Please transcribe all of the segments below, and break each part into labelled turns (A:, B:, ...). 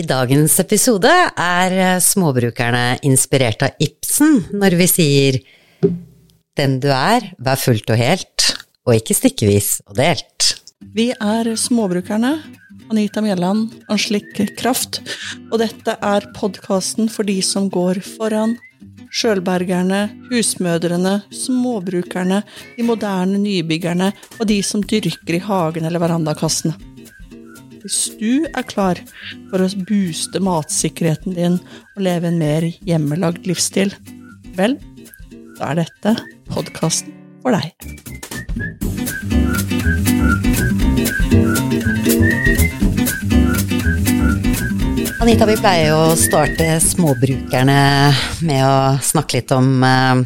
A: I dagens episode er småbrukerne inspirert av Ibsen når vi sier Den du er, vær fullt og helt, og ikke stykkevis og delt.
B: Vi er småbrukerne. Anita Mjelland, Anslik Kraft. Og dette er podkasten for de som går foran. Sjølbergerne, husmødrene, småbrukerne, de moderne nybyggerne og de som dyrker i hagen eller verandakassene. Hvis du er klar for å booste matsikkerheten din og leve en mer hjemmelagd livsstil, vel, da er dette podkasten for deg.
A: Anita, vi pleier å starte småbrukerne med å snakke litt om eh,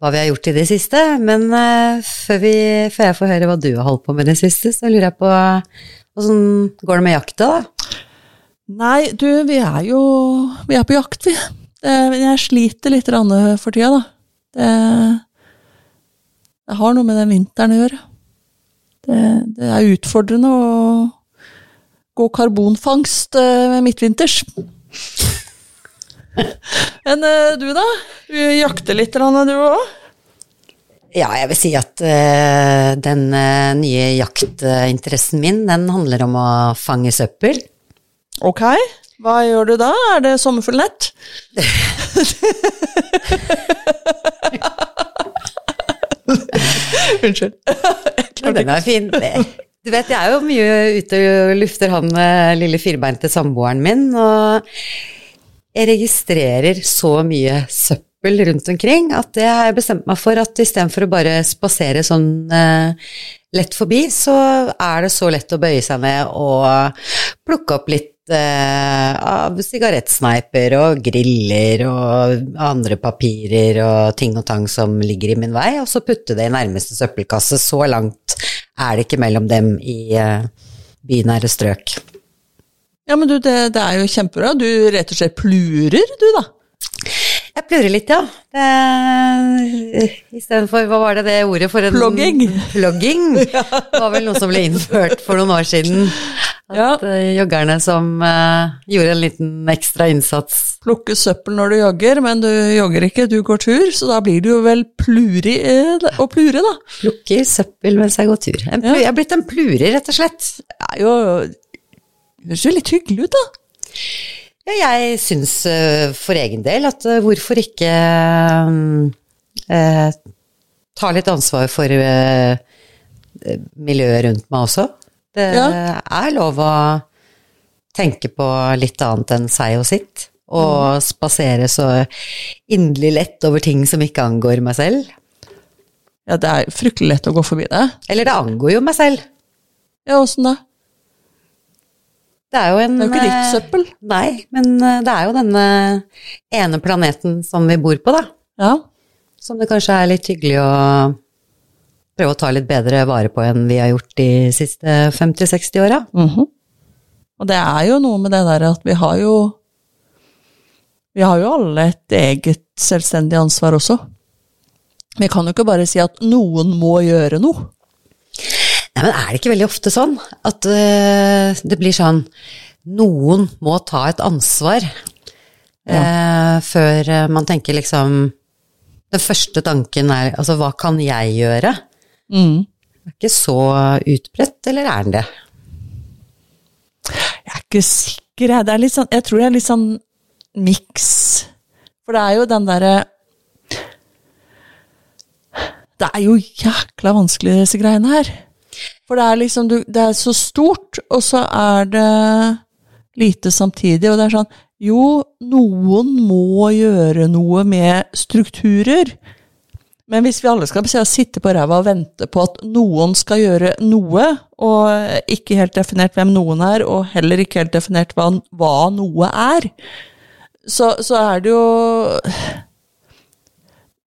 A: hva vi har gjort i det siste, men eh, før, vi, før jeg får høre hva du har holdt på med det siste, så lurer jeg på åssen går det med jakta, da?
B: Nei, du, vi er jo Vi er på jakt, vi. Jeg sliter litt for tida, da. Det, det har noe med den vinteren å gjøre. Det, det er utfordrende å gå karbonfangst eh, midtvinters. Men eh, du, da? Du jakter litt, du òg?
A: Ja, jeg vil si at uh, den uh, nye jaktinteressen min, den handler om å fange søppel.
B: Ok. Hva gjør du da? Er det sommerfuglnett? Unnskyld.
A: Ja, den er fin. Du vet, jeg er jo mye ute og lufter han eh, lille firbeinte samboeren min, og jeg registrerer så mye søppel rundt omkring at det har jeg bestemt meg for at istedenfor å bare spasere sånn eh, lett forbi, så er det så lett å bøye seg ned og plukke opp litt eh, av sigarettsneiper og griller og andre papirer og ting og tang som ligger i min vei, og så putte det i nærmeste søppelkasse. Så langt er det ikke mellom dem i eh, bynære strøk.
B: Ja, men du, det, det er jo kjempebra. Du rett og slett plurer, du, da.
A: Jeg plurer litt, ja. Istedenfor, hva var det det ordet for en
B: Plogging.
A: Plogging. Det var vel noe som ble innført for noen år siden. At
B: Ja.
A: eh, joggerne som uh, gjorde en liten ekstra innsats.
B: Plukke søppel når du jogger, men du jogger ikke, du går tur, så da blir du jo vel pluri og å plure, da.
A: Plukker søppel mens jeg går tur. En,
B: Ja.
A: Jeg er blitt en plurer, rett og slett.
B: Det er jo Høres jo litt hyggelig ut, da.
A: Ja, jeg syns eh, for egen del at eh, hvorfor ikke eh, ta litt ansvar for eh, miljøet rundt meg også. Det
B: Ja.
A: er lov å tenke på litt annet enn seg og sitt. Og spasere så inderlig lett over ting som ikke angår meg selv.
B: Ja, det er fryktelig lett å gå forbi det.
A: Eller det angår jo meg selv.
B: Ja, åssen da?
A: Det er jo en
B: Det er jo ikke
A: eh,
B: ditt søppel.
A: Nei, men eh, det er jo denne ene planeten som vi bor på, da.
B: Ja.
A: Som det kanskje er litt hyggelig å prøve å ta litt bedre vare på enn vi har gjort de siste 50-60 åra.
B: Mhm. Og det er jo noe med det der at vi har jo Vi har jo alle et eget selvstendig ansvar også. Vi kan jo ikke bare si at noen må gjøre noe.
A: Nei, men er det ikke veldig ofte sånn at uh, det blir sånn Noen må ta et ansvar eh, før eh, man tenker liksom Den første tanken er altså hva kan jeg gjøre?
B: Mm.
A: Det er ikke så utbredt, eller er den det?
B: Jeg er ikke sikker, jeg. Er sånn, jeg tror det er litt sånn miks. For det er jo den derre Det er jo jækla vanskelig, disse greiene her. For det er liksom du, Det er så stort, og så er det lite samtidig. Og det er sånn Jo, noen må gjøre noe med strukturer. Men hvis vi alle skal sitte på ræva og vente på at noen skal gjøre noe, og ikke helt definert hvem noen er, og heller ikke helt definert hva, hva noe er, så, så er det jo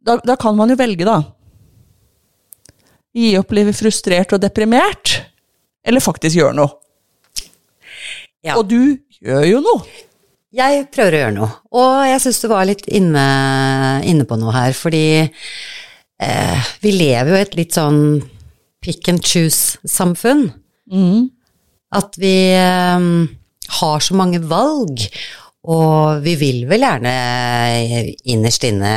B: da, da kan man jo velge, da. Gi opp, livet frustrert og deprimert, eller faktisk gjøre noe.
A: Ja.
B: Og du gjør jo noe.
A: Jeg prøver å gjøre noe, og jeg syns du var litt inne, inne på noe her, fordi eh, vi lever jo i et litt sånn pick and choose-samfunn.
B: Mm.
A: At vi eh, har så mange valg, og vi vil vel gjerne innerst inne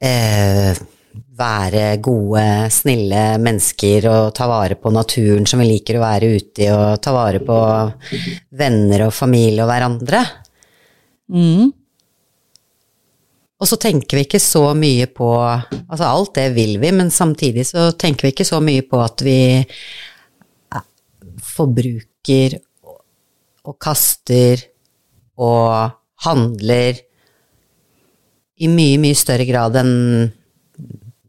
A: eh, være gode, snille mennesker og ta vare på naturen som vi liker å være ute i, og ta vare på venner og familie og hverandre.
B: Mm.
A: Og så tenker vi ikke så mye på Altså alt det vil vi, men samtidig så tenker vi ikke så mye på at vi eh, forbruker og kaster og handler i mye, mye større grad enn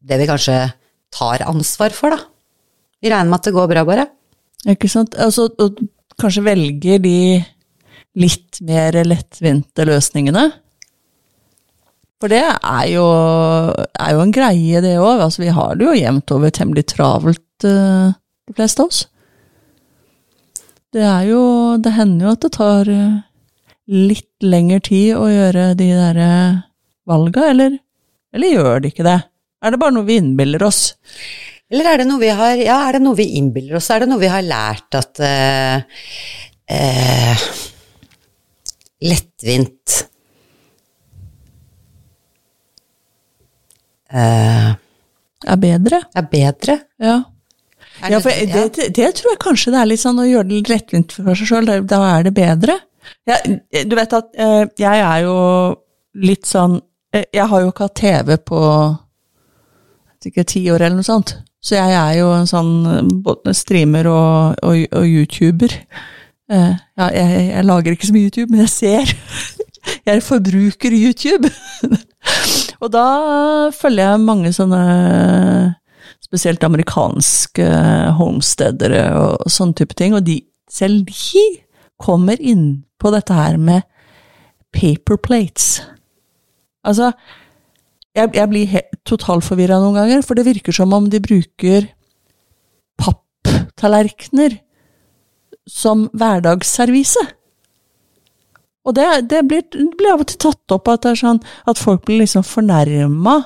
A: det vi kanskje tar ansvar for, da. Vi regner med at det går bra, bare.
B: Ikke sant. Altså, og kanskje velger de litt mer lettvinte løsningene. For det er jo, er jo en greie, det òg. Altså, vi har det jo jevnt over temmelig travelt, uh, de fleste av oss. Det er jo Det hender jo at det tar uh, litt lengre tid å gjøre de derre uh, valga, eller, eller gjør det ikke det? Er det bare noe vi innbiller oss?
A: Eller er det noe vi har Ja, er det noe vi innbiller oss? Er det noe vi har lært at uh, uh, Lettvint uh,
B: Er bedre?
A: Er bedre?
B: Ja.
A: Er
B: ja, for det, det, det, tror jeg kanskje det er litt sånn å gjøre det lettvint for seg sjøl. Da er det bedre. Ja, du vet at jeg er jo litt sånn Jeg har jo ikke hatt TV på ikke ti år eller noe sånt. Så jeg er jo en sånn både streamer og, og, og YouTuber. Uh, ja, jeg, jeg, lager ikke så mye YouTube, men jeg ser. jeg forbruker YouTube. og da følger jeg mange sånne spesielt amerikanske homesteadere og sånne type ting. Og de, selv de kommer inn på dette her med paper plates. Altså, jeg, jeg blir totalforvirra noen ganger, for det virker som om de bruker papptallerkener som hverdagsservise. Og det, det blir, blir, av og til tatt opp at, sånn, at folk blir liksom fornærma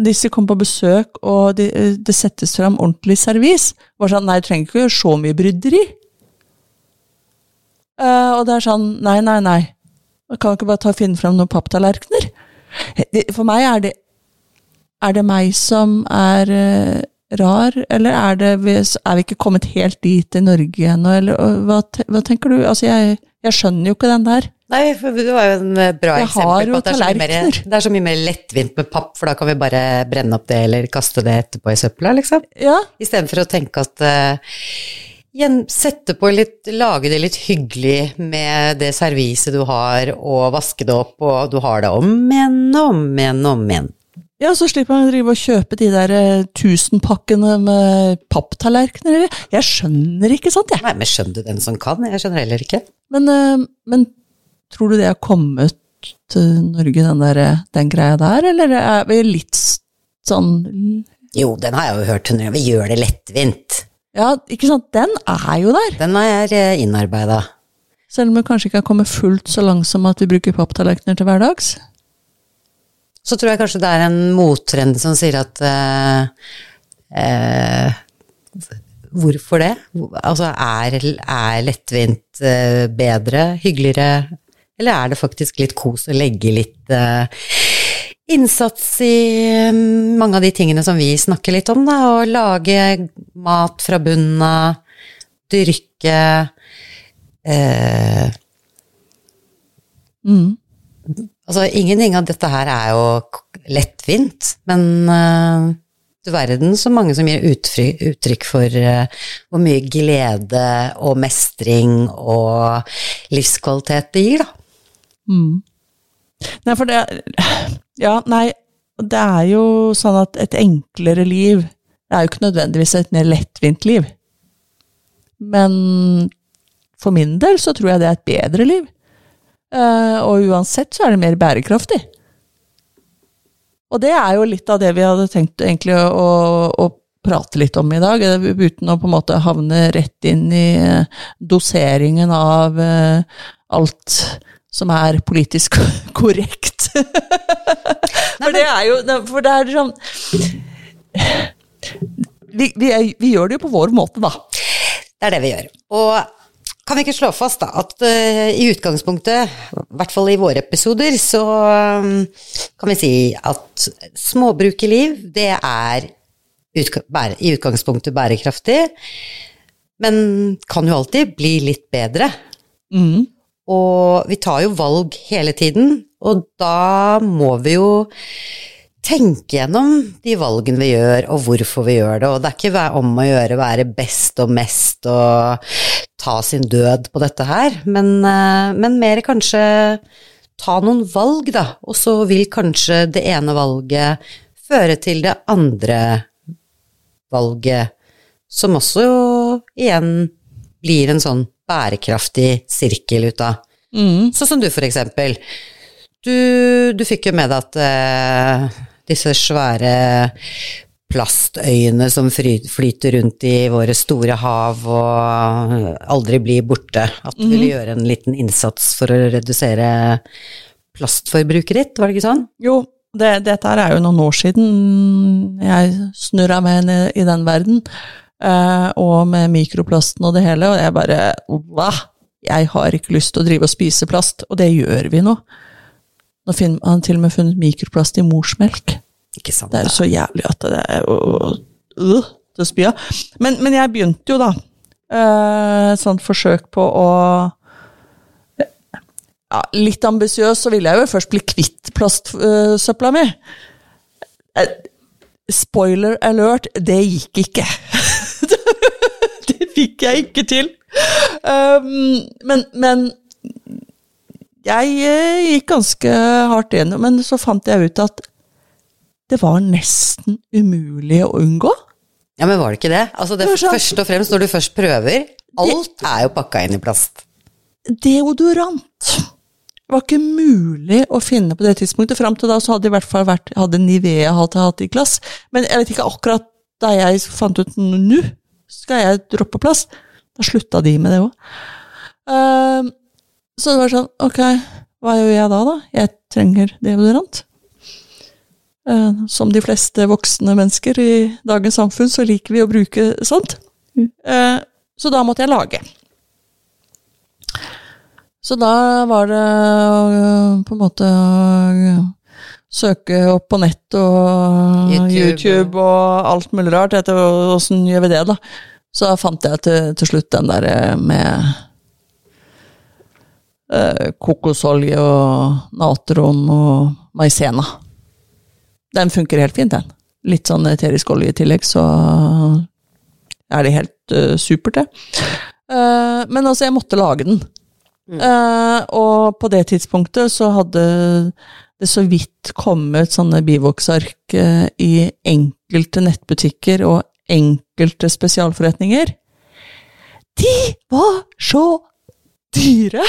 B: hvis de kommer på besøk og det, de settes fram ordentlig servis. Sånn, nei, du trenger ikke gjøre så mye bryderi. Uh, og det er sånn, nei, nei, nei. Man kan ikke bare ta, finne fram noen papptallerkener. For meg er det Er det meg som er uh, rar, eller er, det, er vi ikke kommet helt dit i Norge ennå, eller hva, hva, tenker du? Altså, jeg, jeg, skjønner jo ikke den der.
A: Nei, for det var jo en eh, bra
B: jeg
A: eksempel
B: på at
A: det er, mer, det er, så mye mer lettvint med papp, for da kan vi bare brenne opp det eller kaste det etterpå i søpla, liksom.
B: Ja.
A: Istedenfor å tenke at uh, sette på litt, lage det litt hyggelig med det serviset du har, og vaske det opp, og du har det om igjen og om igjen og om igjen.
B: Ja, så slipper man å drive og kjøpe de der uh, tusenpakkene med papptallerkener. Jeg skjønner ikke, sånt, jeg.
A: Nei, men skjønner du den som kan? Jeg skjønner heller ikke.
B: Men, uh, men tror du det har kommet til Norge, den, der, den greia der, eller er vi litt sånn
A: Jo, den har jeg jo hørt, vi gjør det lettvint.
B: Ja, ikke sant, den er jo der.
A: Den er eh, innarbeida.
B: Selv om vi kanskje ikke har kommet fullt så langt som at vi bruker papptallerkener til hverdags?
A: så tror jeg kanskje det er en mottrend som sier at eh, eh, Hvorfor det? Altså, er, er lettvint uh, bedre, hyggeligere, eller er det faktisk litt kos å legge litt innsats i mange av de tingene som vi snakker litt om, da, å lage mat fra bunnen av, dyrke
B: mm.
A: Altså, ingenting av dette her er jo lettvint, men eh, du verden så mange som gir uttrykk, for uh, hvor mye glede og mestring og livskvalitet det gir, da.
B: Mm. Nei, for det Ja, nei, det er jo sånn at et enklere liv det er jo ikke nødvendigvis et mer lettvint liv. Men for min del så tror jeg det er et bedre liv. Uh, og uansett så er det mer bærekraftig. Og det er jo litt av det vi hadde tenkt egentlig å, å prate litt om i dag, uten å på en måte havne rett inn i uh, doseringen av uh, alt som er politisk korrekt. for det er jo For det er sånn vi, vi, vi, gjør det jo på vår måte, da.
A: Det er det vi gjør. Og kan vi ikke slå fast da, at uh, i utgangspunktet, i hvert fall i våre episoder, så um, kan vi si at småbrukerliv, det er utga bære, i utgangspunktet bærekraftig, men kan jo alltid bli litt bedre.
B: Mm.
A: Og vi tar jo valg hele tiden, og da må vi jo tenke gjennom de valgene vi gjør, og hvorfor vi gjør det. Og det er ikke om å gjøre å være best og mest og ta sin død på dette her, men, eh, men mer kanskje ta noen valg, da. Og så vil kanskje det ene valget føre til det andre valget, som også igjen blir en sånn bærekraftig sirkel ut av.
B: Mm.
A: Sånn som du, for eksempel. Du, du fikk jo med deg at uh, disse svære plastøyene som flyter rundt i våre store hav og aldri blir borte, at du ville gjøre en liten innsats for å redusere plastforbruket ditt, var det ikke sånn?
B: Jo, det, dette her er jo noen år siden jeg snurra meg inn i, den verden, og med mikroplasten og det hele, og jeg bare Hva? Jeg har ikke lyst til å drive og spise plast, og det gjør vi nå. Nå har han til og med funnet mikroplast i morsmelk.
A: Ikke sant?
B: Det er jo så jævlig at det er øh, øh, til å spy av. Men, men jeg begynte jo da eh, et sånt forsøk på å ja, Litt ambisiøs, så ville jeg jo først bli kvitt plastsøpla mi. Eh, Spoiler alert, det gikk ikke. Fikk jeg ikke til. Um, men, men jeg eh, gikk ganske hardt gjennom, men så fant jeg ut at det var nesten umulig å unngå.
A: Ja, men var det ikke det? Altså, det
B: Det sånn-
A: først og fremst, når du først prøver, alt er jo pakka inn i plast.
B: Deodorant var ikke mulig å finne på det tidspunktet. Fram til da så hadde i hvert fall vært hadde Nivea hatt, hatt i glass. Men jeg vet ikke akkurat da jeg fant ut nå skal jeg droppe plast. Da slutta de med det òg. så det var sånn, ok, hva gjør jeg da, da? Jeg trenger deodorant. Uh, som de fleste voksne mennesker i dagens samfunn, så liker vi å bruke sånt. Uh, så da måtte jeg lage. Så da var det øh, på en måte å søke opp på nett og
A: YouTube.
B: YouTube, og alt mulig rart etter åssen gjør vi det, da. Så fant jeg til, til slutt den der øh, med eh, kokosolje og natron og maisena. Den funker helt fint, den. Litt sånn eterisk olje i tillegg, så er det helt uh, supert, det. Uh, men altså, jeg måtte lage den. Eh, og på det tidspunktet så hadde det så vidt kommet sånne bivoksark eh, i enkelte nettbutikker og enkelte spesialforretninger. De var så dyre!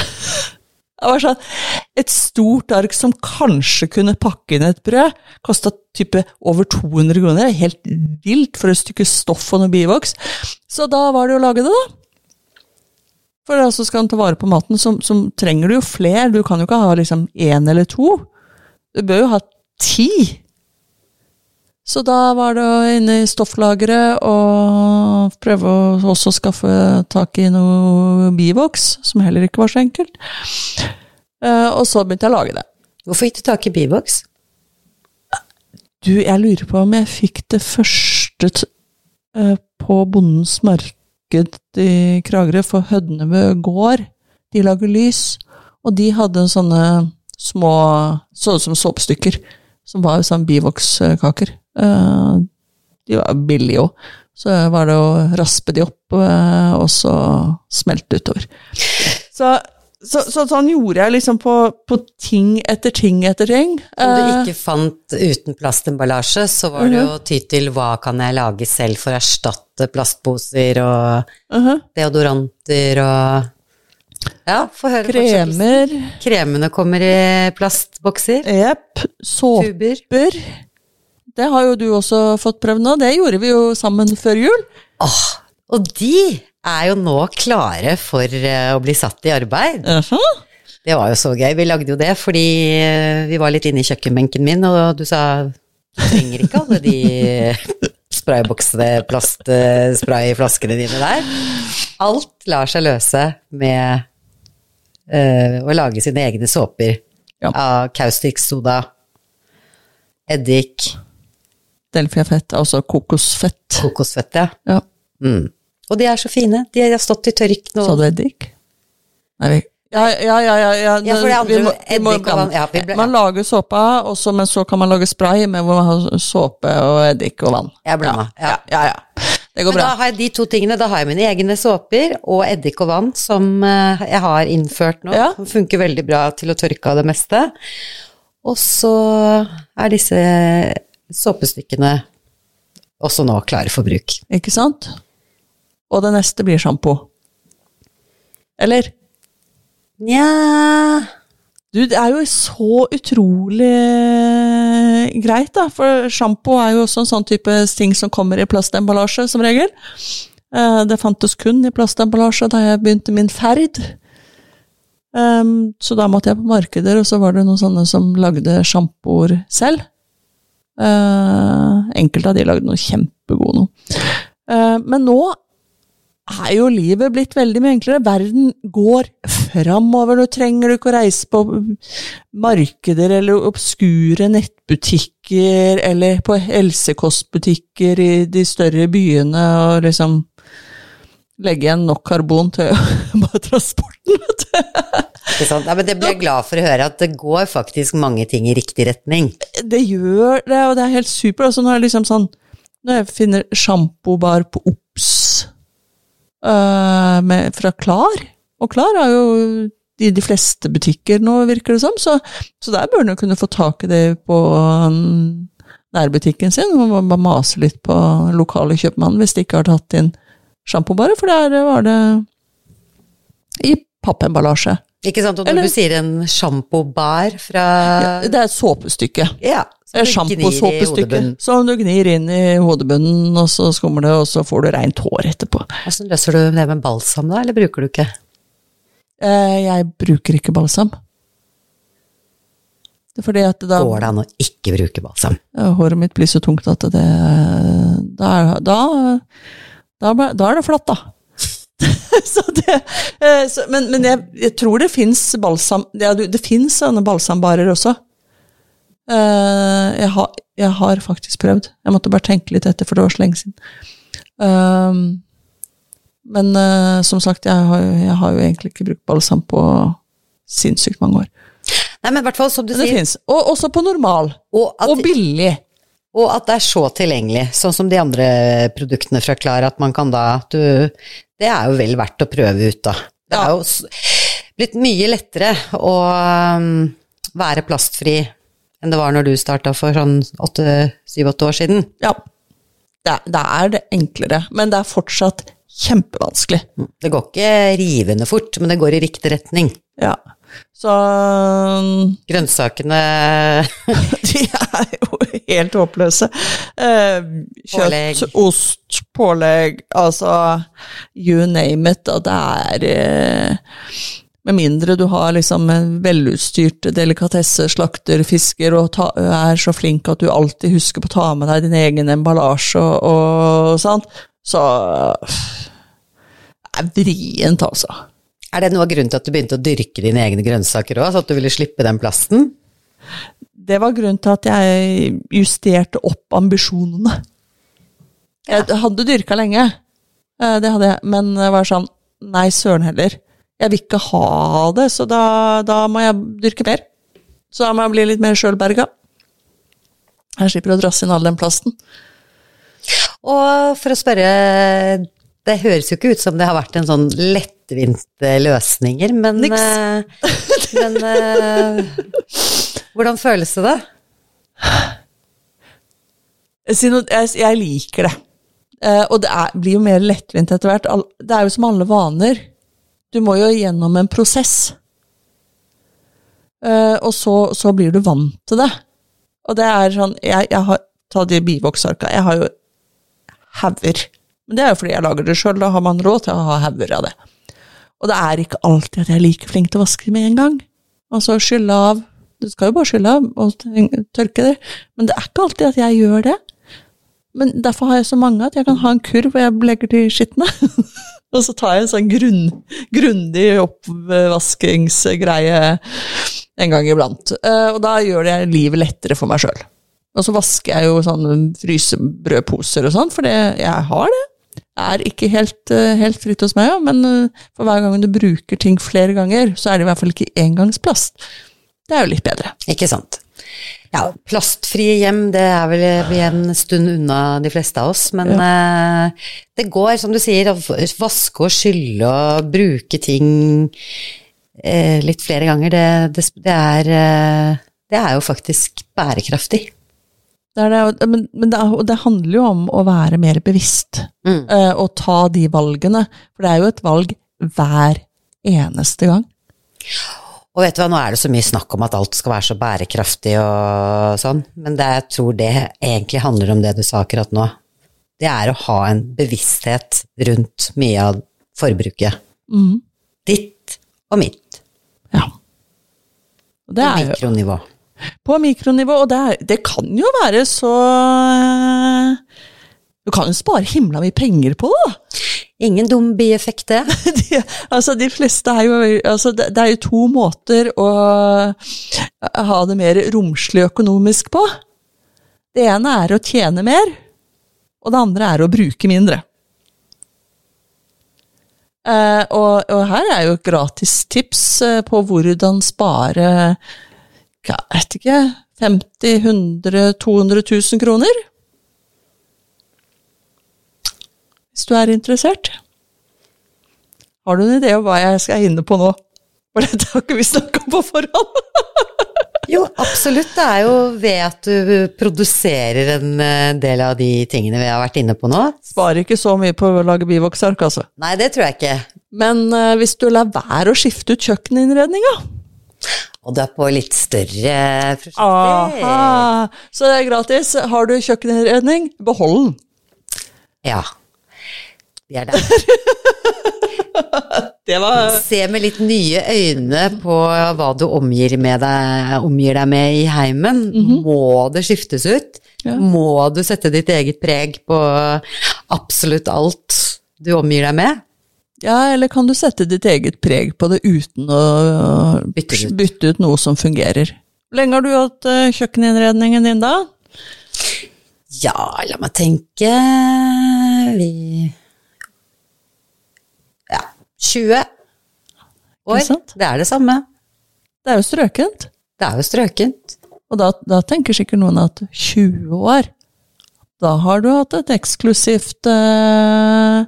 B: Det var sånn, Et stort ark som kanskje kunne pakke inn et brød, kosta type over 200 kroner. Er Helt vilt for et stykke stoff og noe bivoks. Så da var det å lage det, da. For altså skal du ta vare på maten, så, så trenger du jo flere. Du kan jo ikke ha liksom én eller to. Du bør jo ha ti. Så da var det å inne i stofflageret og prøve å også skaffe tak i noe bivoks, som heller ikke var så enkelt. Eh, og så begynte jeg å lage det.
A: Hvorfor gikk du tak i Bivox?
B: Du, jeg lurer på om jeg fikk det første eh, på Bondens marked i Kragerø, for Hødnebø gård. De lager lys, og de hadde sånne små Så ut som såpestykker, som var sånn bivokskaker. Eh, de var billige òg, så var det å raspe de opp, eh, og så smelte utover. Så, så, så sånn gjorde jeg liksom på, på ting etter ting etter ting.
A: Om du
B: Eh,
A: ikke fant uten plastemballasje, så var det jo å ty til hva kan jeg lage selv for å erstatte plastposer og
B: mhm.
A: deodoranter og Ja, få høre.
B: Kremer,
A: Kremene kommer i plastbokser.
B: jepp, såper.
A: Tuber.
B: Det har jo du også fått prøvd nå. Det gjorde vi jo sammen før jul.
A: Åh, og de er jo nå klare for eh, å bli satt i arbeid. Det var jo så gøy. Vi lagde jo det fordi eh, vi var litt inne i kjøkkenbenken min, og du sa du trenger ikke alle de sprayboksene, plastsprayflaskene dine der. Alt lar seg løse med eh, å lage sine egne såper
B: Ja.
A: av kaustiksoda, eddik,
B: Delfiafett, altså kokosfett.
A: kokosfett, ja.
B: Ja.
A: Mm. Og de er så fine. De har stått i tørk nå.
B: Sa du eddik? Nei, vi ja, ja, ja, ja, ja.
A: Ja, for det andre,
B: vi må, vi må
A: eddik og vann, ja, ble, ja.
B: Man lager såpa, også, men så kan man lage spray med hvor man har såpe og eddik og vann.
A: Jeg blanda.
B: Ja,
A: Ja.
B: ja, ja. Det går
A: Men
B: bra.
A: da har jeg de to tingene. Da har jeg mine egne såper og eddik og vann som eh, jeg har innført nå.
B: Ja.
A: Funker veldig bra til å tørke av det meste. Og så er disse såpestykkene også nå klare for bruk.
B: Ikke sant? Og det neste blir sjampo. Eller?
A: Nja
B: Du, det er jo så utrolig greit, da. For sjampo er jo også en sånn type ting som kommer i plastemballasje, som regel. Eh, Det fantes kun i plastemballasje da jeg begynte min ferd. Um, så da måtte jeg på markeder, og så var det noen sånne som lagde sjampoer selv. Eh, enkelte av de lagde noe. Eh, men nå er jo livet blitt veldig mye enklere. Verden går framover. Nå trenger du ikke å reise på markeder eller obskure nettbutikker eller på helsekostbutikker i de større byene og liksom legge igjen nok karbon til transporten, vet du.
A: Ja, men det ble jeg glad for å høre, at det går faktisk mange ting i riktig retning.
B: Det gjør det, og det er helt supert. Altså, når jeg liksom sånn Når jeg finner sjampobar på Ops øh, med, fra Klar Og Klar er jo i de fleste butikker nå, virker det som, så, så der bør en jo kunne få tak i det på um, nærbutikken sin. Man må bare mase litt på lokale kjøpmannen hvis de ikke har tatt inn sjampo, bare. for der var det i pappemballasje.
A: Ikke sant? Og når
B: Eller-
A: du sier en sjampobar fra
B: Ja, det er et såpestykke.
A: Ja.
B: Sjamposåpestykke som du gnir inn i hodebunnen, og så skummer det, og så får du rent hår etterpå.
A: Hvordan løser du det med balsam da, eller bruker du ikke?
B: Eh, jeg bruker ikke balsam. Det er fordi at da
A: Går det an å ikke bruke balsam?
B: håret mitt blir så tungt at det Da, da, da, da er det flatt, da. så det, eh, så, men men jeg, jeg tror det fins balsam ja, Det fins sånne balsambarer også. Eh, jeg, har, jeg har faktisk prøvd. Jeg måtte bare tenke litt etter, for det var så lenge siden. Um, men eh, som sagt, jeg har, jeg har jo egentlig ikke brukt balsam på sinnssykt mange år.
A: Nei, men i hvert fall som du
B: Men det
A: sier.
B: Og også på normal.
A: og at,
B: Og billig.
A: og at det er så tilgjengelig, sånn som de andre produktene fra Klar, at man kan da du, Det er jo vel verdt å prøve ut, da. Det
B: Ja.
A: er jo blitt mye lettere å um, være plastfri enn det var når du starta for sånn syv-åtte år siden.
B: Ja. Det, det er det enklere, men det er fortsatt kjempevanskelig.
A: Det går ikke rivende fort, men det går i riktig retning.
B: Ja. Så um,
A: Grønnsakene
B: De er jo helt håpløse. Eh, kjøtt,
A: Pålegg.
B: ost, pålegg, altså you name it. Og det er eh, Med mindre du har liksom en velutstyrt delikatesseslakter, fisker, og ta, er så flink at du alltid husker på å ta med deg din egen emballasje og, og sånt, så det er vrient, altså.
A: Er det noe av grunnen til at du begynte å dyrke dine egne grønnsaker òg, så at du ville slippe den plasten?
B: Det var grunnen til at jeg justerte opp ambisjonene. Jeg hadde dyrka lenge, eh, det hadde jeg, men det var sånn Nei, søren heller. Jeg vil ikke ha det, så da, da må jeg dyrke mer. Så da må jeg bli litt mer sjølberga. Jeg slipper å drasse inn all den plasten.
A: Og for å spørre, det høres jo ikke ut som det har vært en sånn lettvinte løsninger, men
B: Niks.
A: eh, Men eh, hvordan føles det, da?
B: Jeg, liker det. Eh, og det blir jo mer lettvint etter hvert. Det er jo som alle vaner. Du må jo gjennom en prosess. Uh, og så, så blir du vant til det. Og det er sånn Jeg, jeg har Ta de bivoksarka. Jeg har jo hauger. Men det er jo fordi jeg lager det sjøl. Da har man råd til å ha hauger av det. Og det er ikke alltid at jeg er like flink til å vaske med en gang. Altså skylle av Du skal jo bare skylle av og tørke det. Men det er ikke alltid at jeg gjør det. Men derfor har jeg så mange at jeg kan ha en kurv hvor jeg legger de skittene. og så tar jeg en sånn grunn, grundig oppvaskingsgreie en gang iblant. Eh, og da gjør det livet lettere for meg sjøl. Og så vasker jeg jo sånne frysebrødposer og sånn, for jeg har det. Det er ikke helt, eh, helt fritt hos meg, ja, men eh, for hver gang du bruker ting flere ganger, så er det i hvert fall ikke engangsplast. Det er jo litt bedre.
A: Ikke sant. Ja, plastfrie hjem, det er vel en stund unna de fleste av oss, men ja. eh, det går, som du sier, å vaske og skylle og bruke ting eh, litt flere ganger. Det, det, det, er, eh, det er jo faktisk bærekraftig.
B: Det det, men, men det, det, handler jo om å være mer bevisst mm. uh, og ta de valgene. For det er jo et valg hver eneste gang.
A: Og vet du hva, nå er det så mye snakk om at alt skal være så bærekraftig og sånn, men det, jeg tror det egentlig handler om det du sa akkurat nå. Det er å ha en bevissthet rundt mye av forbruket. Mm. Ditt og mitt.
B: Ja.
A: Og det er mikronivå.
B: På mikronivå, og det, det kan jo være så Du kan jo spare himla mye penger på det, da.
A: Ingen dum bieffekt, det.
B: de, altså, de fleste er jo altså, det, det er jo to måter å ha det mer romslig økonomisk på. Det ene er å tjene mer, og det andre er å bruke mindre. Uh, og, og, her er jo et gratistips uh, på hvordan spare jeg vet ikke 50 100 200 000 kroner? Hvis du er interessert. Har du en idé om hva jeg skal inne på nå? For dette har ikke vi snakka om på forhånd.
A: jo, absolutt. Det er jo ved at du produserer en eh, del av de tingene vi har vært inne på nå.
B: Sparer ikke så mye på å lage bivoksark, altså.
A: Nei, det tror jeg ikke.
B: Men uh, hvis du lar være å skifte ut kjøkkeninnredninga
A: og du er på litt større prosjekter.
B: Aha. Så det er gratis. Har du kjøkkeninnredning, behold den.
A: Ja. Vi er der.
B: var
A: Se med litt nye øyne på hva du omgir, deg, omgir deg med i heimen. Mm -hmm. Må det skiftes ut? Ja. Må du sette ditt eget preg på absolutt alt du omgir deg med?
B: Ja, eller kan du sette ditt eget preg på det uten å bytte ut, bytte ut noe som fungerer? Hvor lenge har du hatt uh, kjøkkeninnredningen din da?
A: Ja, la meg tenke Vi 20 år. Det er det samme.
B: Det er jo strøkent.
A: Det er jo strøkent.
B: Og da, da tenker sikkert noen at 20 år da har du hatt et eksklusivt uh,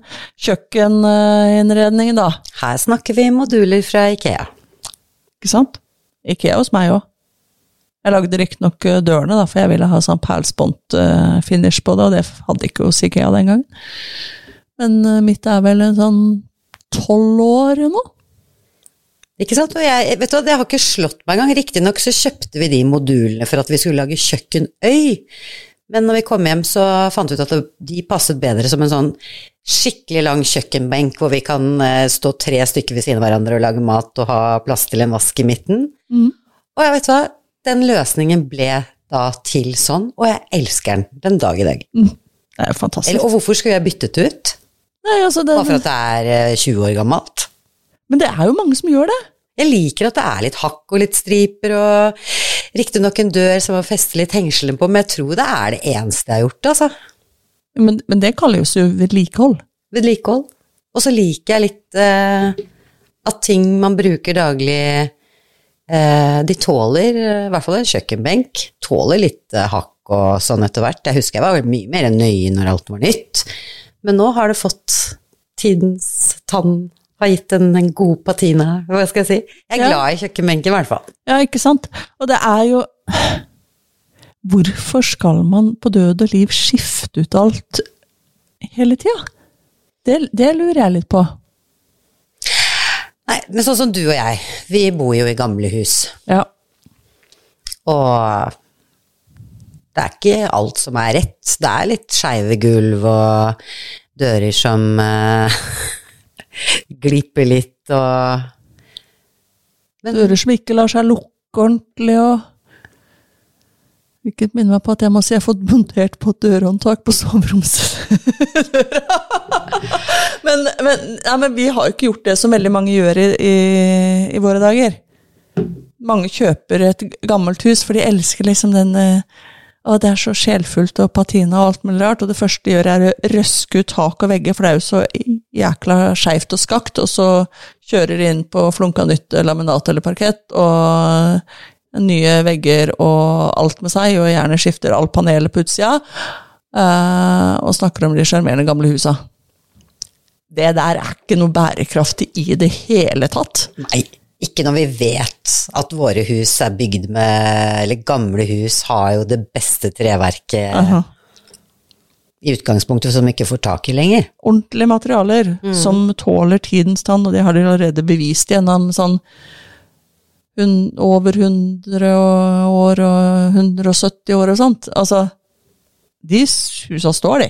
B: kjøkkeninnredning, da.
A: Her snakker vi moduler fra Ikea.
B: Ikke sant? Ikea hos meg òg. Jeg lagde riktignok eh, dørene, da, for jeg ville ha sånn perlspont-finish på det, og det hadde ikke hos Ikea den gangen. Men mitt er vel en sånn tolv år nå.
A: Ikke sant? Og jeg, vet du det har ikke slått meg engang. Riktignok så kjøpte vi de modulene for at vi skulle lage kjøkkenøy. Men når vi kom hjem, så fant vi ut at de passet bedre som en sånn skikkelig lang kjøkkenbenk hvor vi kan eh, stå tre stykker ved siden av hverandre og lage mat og ha plass til en vask i midten. Mm. Og jeg vet hva, den løsningen ble da til sånn, og jeg elsker den den dag i dag. Mm.
B: Det er fantastisk.
A: Eller, og hvorfor skulle jeg byttet ut?
B: Nei, altså den...
A: Bare for at det er 20 eh, år gammelt?
B: Men det er jo mange som gjør det.
A: Jeg liker at det er litt hakk og litt striper og riktignok en dør som man fester litt hengselen på, men jeg tror det er det eneste jeg har gjort, altså.
B: Men, men det kalles jo vedlikehold.
A: Vedlikehold. Og så liker jeg litt eh, at ting man bruker daglig eh, De tåler, i hvert fall en kjøkkenbenk, tåler litt eh, hakk og sånn etter hvert. Jeg husker jeg var mye mer nøye når alt var nytt, men nå har det fått tidens tann har gitt den en god patina, hva skal jeg si. Jeg er ja. glad i kjøkkenbenken, i hvert fall.
B: Ja, ikke sant. Og det er jo Hvorfor skal man på død og liv skifte ut alt hele tida? Det, det lurer jeg litt på.
A: Nei, men sånn som du og jeg, vi bor jo i gamle hus.
B: Ja.
A: Og det er ikke alt som er rett. Det er litt skeive gulv og dører som uh, glipper litt og
B: Men Dører som ikke lar seg lukke ordentlig og Hvilket minner meg på at jeg må si jeg har fått montert på et dørhåndtak på soveromsdøra. men, men, ja, men vi har jo ikke gjort det som veldig mange gjør i, i, i våre dager. Mange kjøper et gammelt hus, for de elsker liksom den eh, å, det er så sjelfullt og patina og alt mulig rart, og det første de gjør, er å røske ut tak og vegger, for det er jo så jækla skeivt og skakt, og så kjører de inn på flunka nytt laminat eller parkett, og nye vegger og alt med seg, og gjerne skifter alt panelet på utsida, eh, og snakker om de sjarmerende gamle husa. Det der er ikke noe bærekraftig i det hele tatt.
A: Nei. Ikke når vi vet at våre hus er bygd med Eller gamle hus har jo det beste treverket
B: Aha.
A: i utgangspunktet som ikke får tak i lenger.
B: Ordentlige materialer som tåler tidens tann, og det har de allerede bevist gjennom sånn over 100 år og 170 år og sånt. Altså, de husa står, de.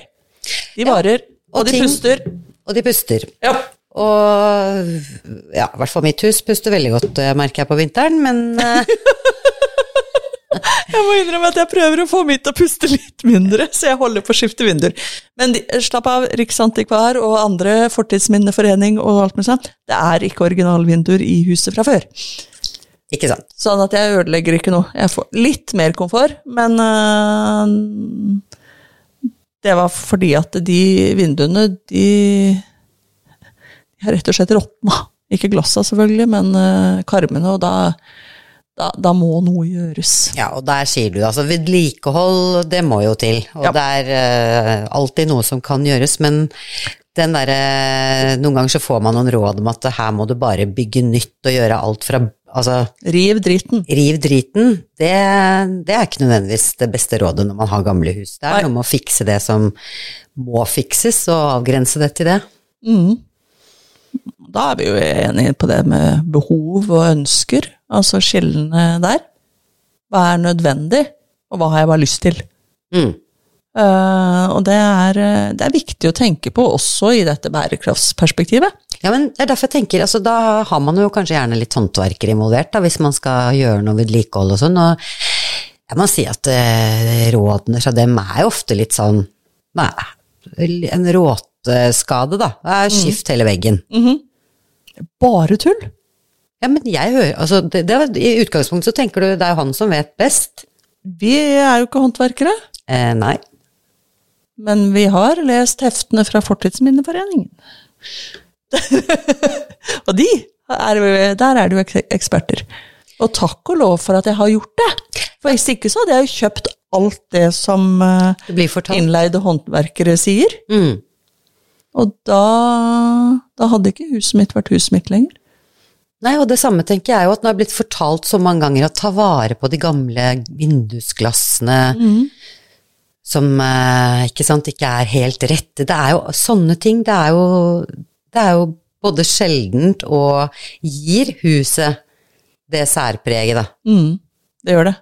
B: De
A: Ja,
B: og,
A: og
B: de
A: ting-
B: puster.
A: Og de puster.
B: Ja.
A: Og ja, i hvert fall mitt hus puster veldig godt, eh, merker jeg på vinteren, men eh,
B: Jeg må innrømme at jeg prøver å få mitt til å puste litt mindre, så jeg holder på å skifte vinduer. Men de, slapp av, Riksantikvar og andre Fortidsminneforening og alt mulig sånt, det er ikke originalvinduer i huset fra før.
A: ikke sant.
B: Sånn at jeg ødelegger ikke noe. Jeg får litt mer komfort, men øh, det var fordi at de vinduene, de, rett og slett råtna. Ikke glassa, selvfølgelig, men øh, karmene, og da, da, da må noe gjøres.
A: Ja, og der sier du altså vedlikehold, det må jo til. Og
B: Ja.
A: det er uh, alltid noe som kan gjøres, men den derre Noen ganger så får man noen råd om at her må du bare bygge nytt og gjøre alt fra Altså,
B: Riv driten.
A: riv driten. Det, det er ikke nødvendigvis det beste rådet når man har gamle hus. Det er noe med å fikse det som må fikses, og avgrense det til det.
B: Mm. Da er vi jo enige på det med behov og ønsker, altså skillene der. Hva er nødvendig, og hva har jeg bare lyst til?
A: Mm.
B: Uh, og det er, eh, det er viktig å tenke på også i dette bærekraftsperspektivet.
A: Ja, men det er derfor jeg tenker, altså da har man jo kanskje gjerne litt håndverkere involvert, da, hvis man skal gjøre noe vedlikehold og sånn, og jeg må si at uh, rådene fra dem er jo ofte litt sånn, nei, en råteskade da, det er skift hele veggen.
B: Bare tull.
A: Ja, men jeg hører, altså det, det, i utgangspunktet så tenker du, det er jo han som vet best.
B: Vi er jo ikke håndverkere,
A: Eh, nei.
B: men vi har lest heftene fra Fortidsminneforeningen. og de, er, der er det jo eksperter. Og takk og lov for at jeg har gjort det. For hvis ikke så hadde jeg jo kjøpt alt det som eh,
A: Det
B: innleide håndverkere sier.
A: Mm.
B: Og da, da hadde ikke huset mitt vært huset mitt lenger.
A: Nei, og det samme tenker jeg jo, at nå er blitt fortalt så mange ganger å ta vare på de gamle vindusglassene som eh, ikke sant, ikke er helt rette. Det er jo sånne ting, det er jo, det er jo både sjeldent og gir huset det særpreget, da.
B: Mm, det gjør det.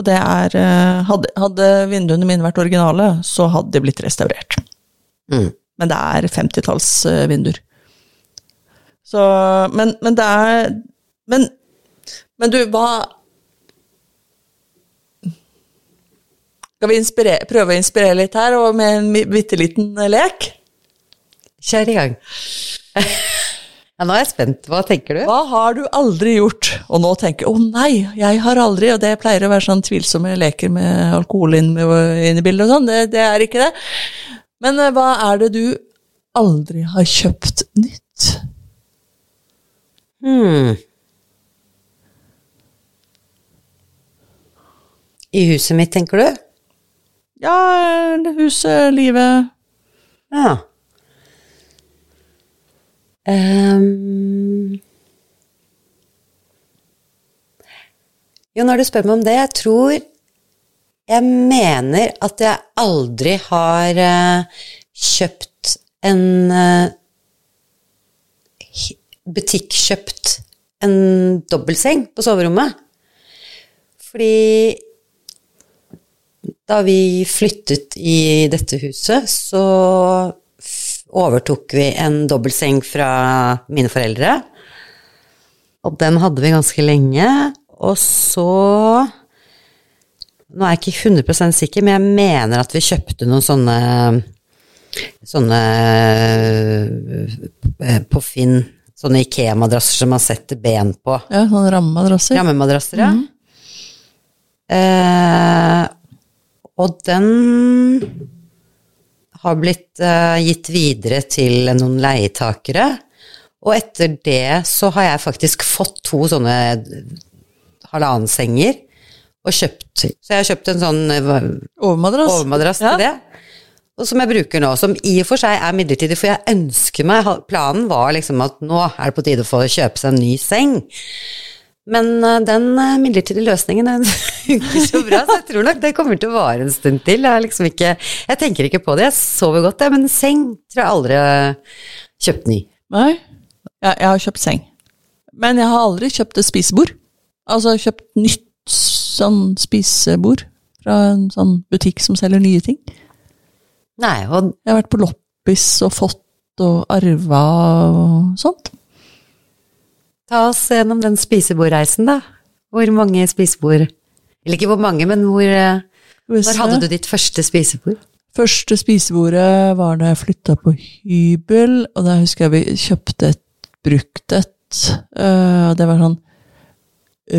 B: Og det er eh, hadde, hadde vinduene mine vært originale, så hadde de blitt restaurert.
A: Mm.
B: Men det er 50-tallsvinduer. Så men, men det er men, men du, hva Skal vi prøve å inspirere litt her, og med en bitte liten lek?
A: Kjør i gang. ja, nå er jeg spent. Hva tenker du?
B: Hva har du aldri gjort? Og nå tenker jeg å nei, jeg har aldri, og det pleier å være sånn tvilsomme leker med alkohol inn i bildet og sånn, det, det er ikke det. Men eh, hva er det du aldri har kjøpt nytt?
A: Hmm. I huset mitt, tenker du?
B: Ja, huset, livet
A: Ja. Um. jo, når du spør meg om det, jeg tror Jeg mener at jeg aldri har eh, kjøpt en eh, hi- Butikkjøpt en dobbeltseng på soverommet. Fordi da vi flyttet i dette huset, så overtok vi en dobbeltseng fra mine foreldre. Og den hadde vi ganske lenge. Og så Nå er jeg ikke 100 sikker, men jeg mener at vi kjøpte noen sånne Sånne eh, på Finn. Sånne Ikea-madrasser som man setter ben på.
B: Ja, sånne rammemadrasser.
A: Rammemadrasser, ja. Eh, og den har blitt eh, gitt videre til noen leietakere. Og etter det så har jeg faktisk fått to sånne halvannensenger og kjøpt Så jeg har kjøpt en sånn eh,
B: Overmadrass.
A: overmadrass
B: Ja.
A: til det. Og som jeg bruker nå, som i og for seg er midlertidig, for jeg ønsker meg Planen var liksom at nå er det på tide å få kjøpe seg en ny seng. Men eh, den eh, midlertidige løsningen den funker så bra, så jeg tror nok det kommer til å vare en stund til. Jeg, liksom ikke, jeg tenker ikke på det, jeg sover godt, jeg, men seng tror jeg aldri har kjøpt ny.
B: Nei. Jeg har kjøpt seng. Men jeg har aldri kjøpt et spisebord. Altså kjøpt nytt sånn spisebord fra en sånn butikk som selger nye ting.
A: Nei, og
B: Jeg har vært på loppis og fått og arva og sånt.
A: ta oss gjennom den spisebordreisen, da. Hvor mange spisebord Eller ikke hvor mange, men hvor eh, Når hadde du ditt første spisebord?
B: Første spisebordet var da jeg flytta på hybel, og da husker jeg vi kjøpte et brukt et. og det var sånn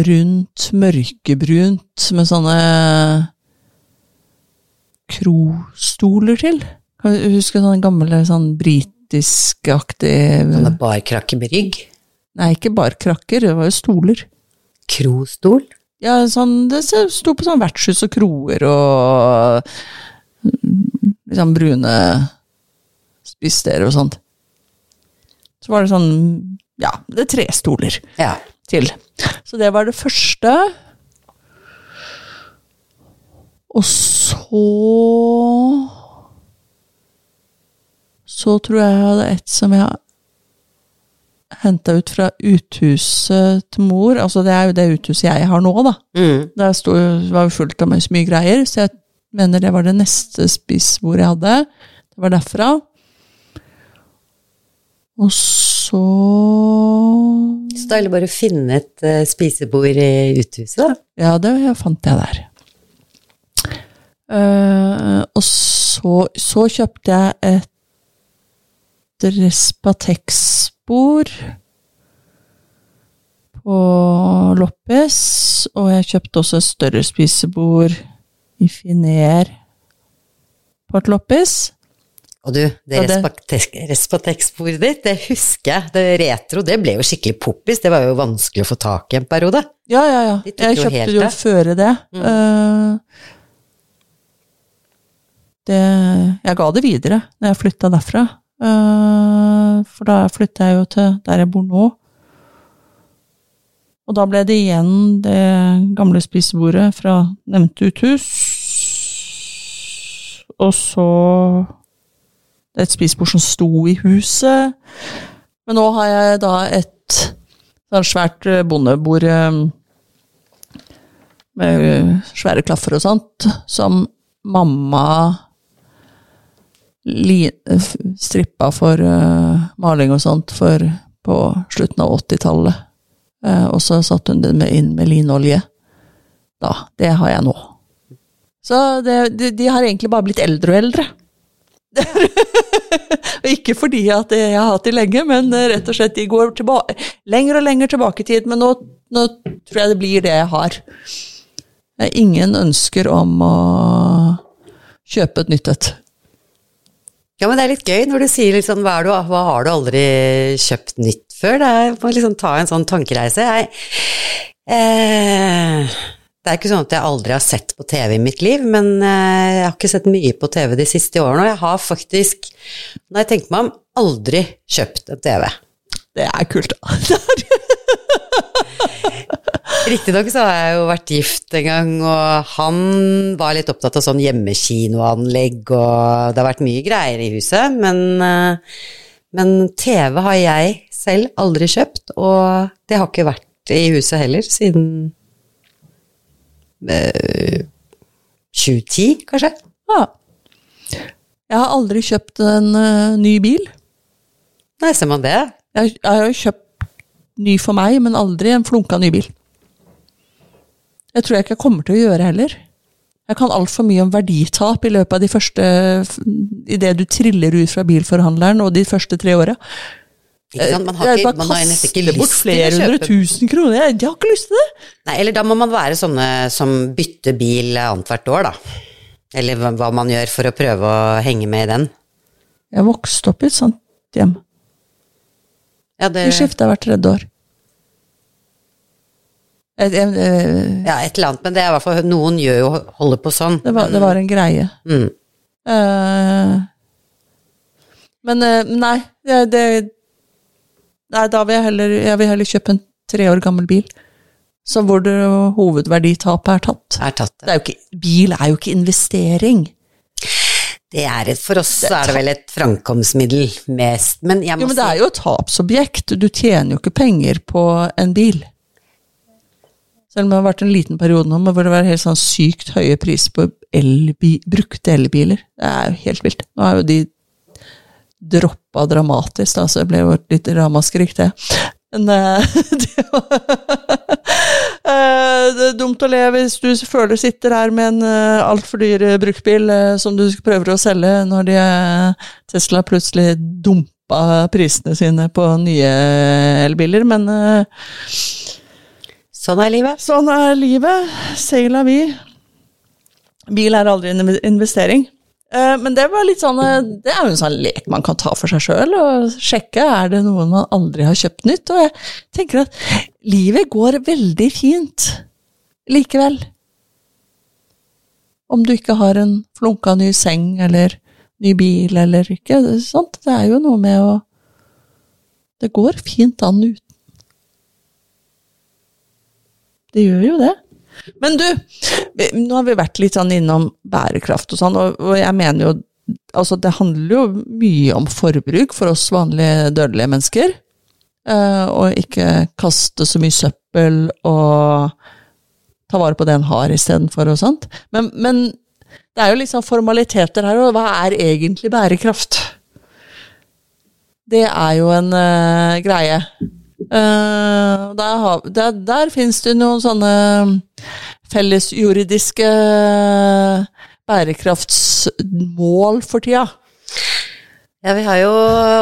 B: rundt, mørkebrunt, med sånne krostoler til. Kan du huske sånne gamle, sånn britiskaktig
A: Sånne barkrakker med rygg?
B: Nei, ikke bare krakker, det var jo stoler.
A: Krostol?
B: Ja, sånn, det sto på sånn vertshus og kroer og liksom brune spister og sånt. Så var det sånn, ja, det er tre stoler
A: Ja.
B: Til. Så det var det første. Og så Så tror jeg jeg hadde et som jeg henta ut fra uthuset til mor. Altså det er jo det uthuset jeg har nå, da.
A: Mm.
B: Der stod, var jo fullt av mye greier, så jeg mener det var det neste spisbordet jeg hadde. Det var derfra. Og så
A: Så deilig bare å finne et uh, spisebord i uthuset, da.
B: Ja, det fant jeg der. Uh, og så, så kjøpte jeg et Respatex-bord på Loppis, og jeg kjøpte også et større spisebord i Finer på et Loppis.
A: Og du, det
B: det-
A: Respatex- Respatex-bordet ditt, det husker jeg. Det retro, det ble jo skikkelig poppis. Det var jo vanskelig å få tak i en periode.
B: Ja, ja, ja.
A: De
B: Jeg
A: jo
B: kjøpte det jo før det. Eh, det. Jeg ga det videre når jeg flytta derfra. Uh, for da flytta jeg jo til der jeg bor nå. Og da ble det igjen det gamle spisebordet fra nevnte uthus. Og så et spisebord som sto i huset. Men nå har jeg da et sånn svært eh, bondebord eh, med eh, svære klaffer og sånt, som mamma strippa for maling og sånt for på slutten av 80-tallet. Eh, og så satte hun med, inn med linolje. Da. Det har jeg nå. Så det, de, de har egentlig bare blitt eldre og eldre. Og ikke fordi at jeg har hatt de lenge, men eh, rett og slett de går tilbake, lenger og lenger tilbake i tid. Men nå, nå tror jeg det blir det jeg har. Jeg har ingen ønsker om å kjøpe et nytt et.
A: Ja, men det er litt gøy når du sier sånn hva, er du, hva har du aldri kjøpt nytt før? Det er å liksom ta en sånn tankereise. Jeg, eh, det er ikke sånn at jeg aldri har sett på TV i mitt liv, men eh, jeg har ikke sett mye på TV de siste årene, og jeg har faktisk, når jeg tenker meg om, aldri kjøpt en TV.
B: Det er kult, da.
A: Riktignok så har jeg jo vært gift en gang, og han var litt opptatt av sånn hjemmekinoanlegg, og det har vært mye greier i huset, men, eh, men TV har jeg selv aldri kjøpt, og det har ikke vært i huset heller siden eh, 2010, kanskje?
B: Ja. Jeg har aldri kjøpt en uh, ny bil.
A: Nei, ser man det?
B: Jeg, jeg har jo kjøpt ny for meg, men aldri en flunka ny bil. Jeg tror jeg ikke jeg kommer til å gjøre heller. Jeg kan altfor mye om verditap i løpet av de første Idet du triller ut fra bilforhandleren og de første tre åra.
A: Man har, ikke, man har ikke lyst til å
B: hundre
A: kjøpe
B: tusen kroner. Jeg, jeg har ikke lyst til det.
A: Nei, eller da må man være sånne som bytter bil annethvert år, da. Eller hva- man gjør for å prøve å henge med i den.
B: Jeg vokste opp i et sånt hjem.
A: Ja, det,
B: Vi skifta hvert tredje år. Et, et, et,
A: ja, et eller annet, men det er i hvert fall Noen gjør jo holder på sånn.
B: det, var, det var en greie.
A: Mm.
B: Uh, men eh, nei, det, det Nei, da vil jeg heller, jeg vil heller kjøpe en tre år gammel bil. Så hvor det hovedverditapet er tatt.
A: Er tatt
B: Det er ikke, bil er jo ikke investering.
A: Det er et, for oss så er det vel et framkomstmiddel mest, men jeg må
B: Jo, men det er jo et tapsobjekt. Du tjener jo ikke penger på en bil. Selv om det har vært en liten periode nå hvor det var helt sånn sykt høye priser på elbi, brukte elbiler. Det er jo helt vilt. Nå er jo de droppa dramatisk, da, så det ble jo et lite ramaskrik, det. Men eh, det, var, Eh, det er dumt å le hvis du føler sitter her med en uh, altfor dyr eh, bruktbil eh, som du prøver å selge, når de, eh, Tesla plutselig dumpa prisene sine på nye elbiler, men eh,
A: Sånn er livet.
B: Sånn er livet. Seil vi. Bil er aldri en investering. Eh, Men det var litt sånn eh, Det er jo en sånn lek man kan ta for seg sjøl og sjekke er det noen man aldri har kjøpt nytt. Og jeg tenker at livet går veldig fint likevel. Om du ikke har en flunka ny seng eller ny bil eller ikke. Sant? det er jo noe med å Det går fint an uten. Det gjør jo det. Men du, nå har vi vært litt sånn innom bærekraft og sånn, og, jeg mener jo Altså, det handler jo mye om forbruk for oss vanlige dødelige mennesker. Uh, og ikke kaste så mye søppel og ta vare på det en har istedenfor og sånt. Men, men det er jo liksom formaliteter her, og hva er egentlig bærekraft? Det er jo en uh, greie. Eh, der, har, der, der finnes det noen sånne fellesjuridiske bærekraftsmål for tida.
A: Ja, vi har jo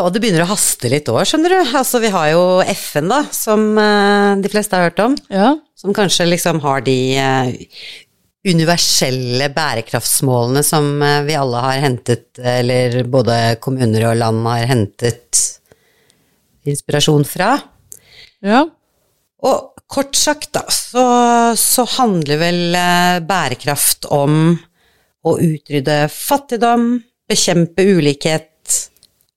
A: Og det begynner å haste litt òg, skjønner du. Altså, vi har jo FN, da, som eh, de fleste har hørt om.
B: Ja.
A: Som kanskje liksom har de eh, universelle bærekraftsmålene som eh, vi alle har hentet, eller både kommuner og land har hentet inspirasjon fra.
B: Ja.
A: Og kort sagt, da, så, så handler vel eh, bærekraft om å utrydde fattigdom, bekjempe ulikhet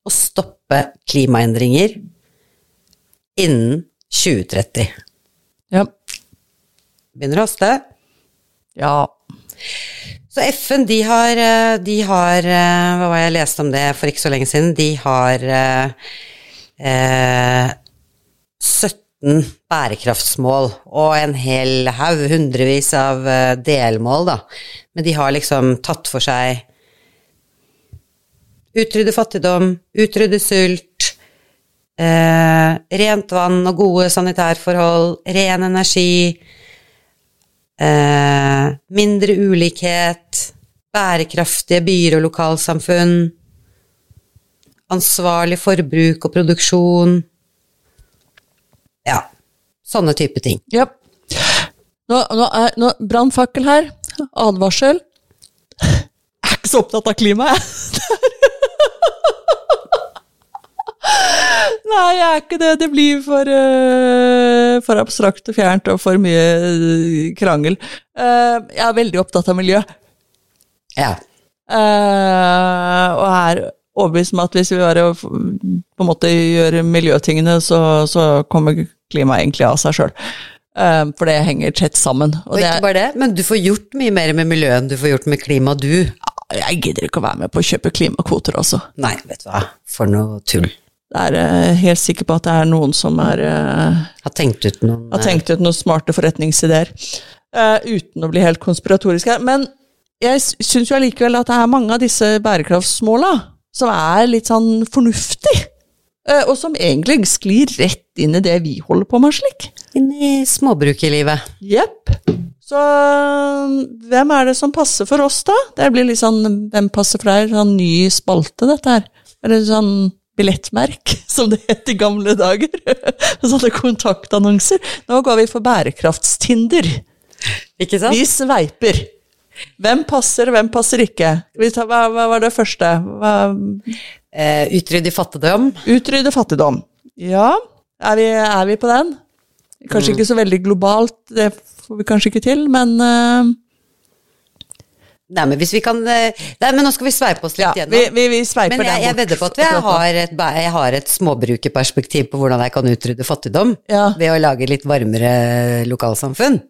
A: og stoppe klimaendringer innen 2030.
B: Ja.
A: Begynner å haste.
B: ja.
A: Så FN, de har, eh, de har eh, Hva var jeg leste om det for ikke så lenge siden? De har eh, eh, 17 bærekraftsmål og en hel haug, hundrevis av eh, delmål, da. Men de har liksom tatt for seg utrydde fattigdom, utrydde sult, eh, rent vann og gode sanitærforhold, ren energi, eh, mindre ulikhet, bærekraftige byer og lokalsamfunn, ansvarlig forbruk og produksjon. Ja, sånne type ting.
B: ja. Nå, nå er nå, brannfakkel her. Advarsel. Jeg er ikke så opptatt av klima, jeg. Nei, jeg er ikke det. Det blir for, uh, for abstrakt og fjernt og for mye uh, krangel. Uh, jeg er veldig opptatt av miljø.
A: Ja.
B: Og er overbevist om at hvis vi bare på en måte gjør miljøtingene, så, så kommer klimaet egentlig av seg sjøl. for det henger tett sammen. Og
A: Og ikke
B: er,
A: bare det, men du får gjort mye mer med miljøet enn du får gjort med klima, du.
B: jeg gidder ikke å være med på å kjøpe klimakvoter, også.
A: Nei, vet du hva, for noe tull.
B: Jeg er eh, helt sikker på at det er noen som er, eh,
A: Har tenkt ut noen
B: har tenkt ut noen smarte forretningsideer. eh, uten å bli helt konspiratorisk her. Men jeg syns jo allikevel at det er mange av disse bærekraftsmåla som er litt sånn fornuftig. eh, og som egentlig sklir rett inn i det vi holder på med, slik.
A: inn i småbrukerlivet.
B: Jepp. Så hvem er det som passer for oss, da? Det blir litt sånn Hvem passer for deg? Sånn ny spalte, dette her. Eller sånn billettmerk, som det het i gamle dager. Sånne kontaktannonser. Nå går vi for bærekraftstinder.
A: Ikke sant?
B: Vi sveiper. Hvem passer, hvem passer ikke? Hva, hva var det første? Hva,
A: Eh, utrydde fattigdom.
B: utrydde fattigdom. Ja, er vi, er vi på den? Kanskje ikke så veldig globalt, det får vi kanskje ikke til, men eh,
A: Nei, men hvis vi kan eh, Nei, men nå skal vi sveipe oss litt
B: ja,
A: gjennom.
B: vi, vi, vi sveiper
A: Men jeg, jeg vedder på at jeg har, et, jeg har et småbrukerperspektiv på hvordan jeg kan utrydde fattigdom.
B: Ja.
A: Ved å lage litt varmere lokalsamfunn,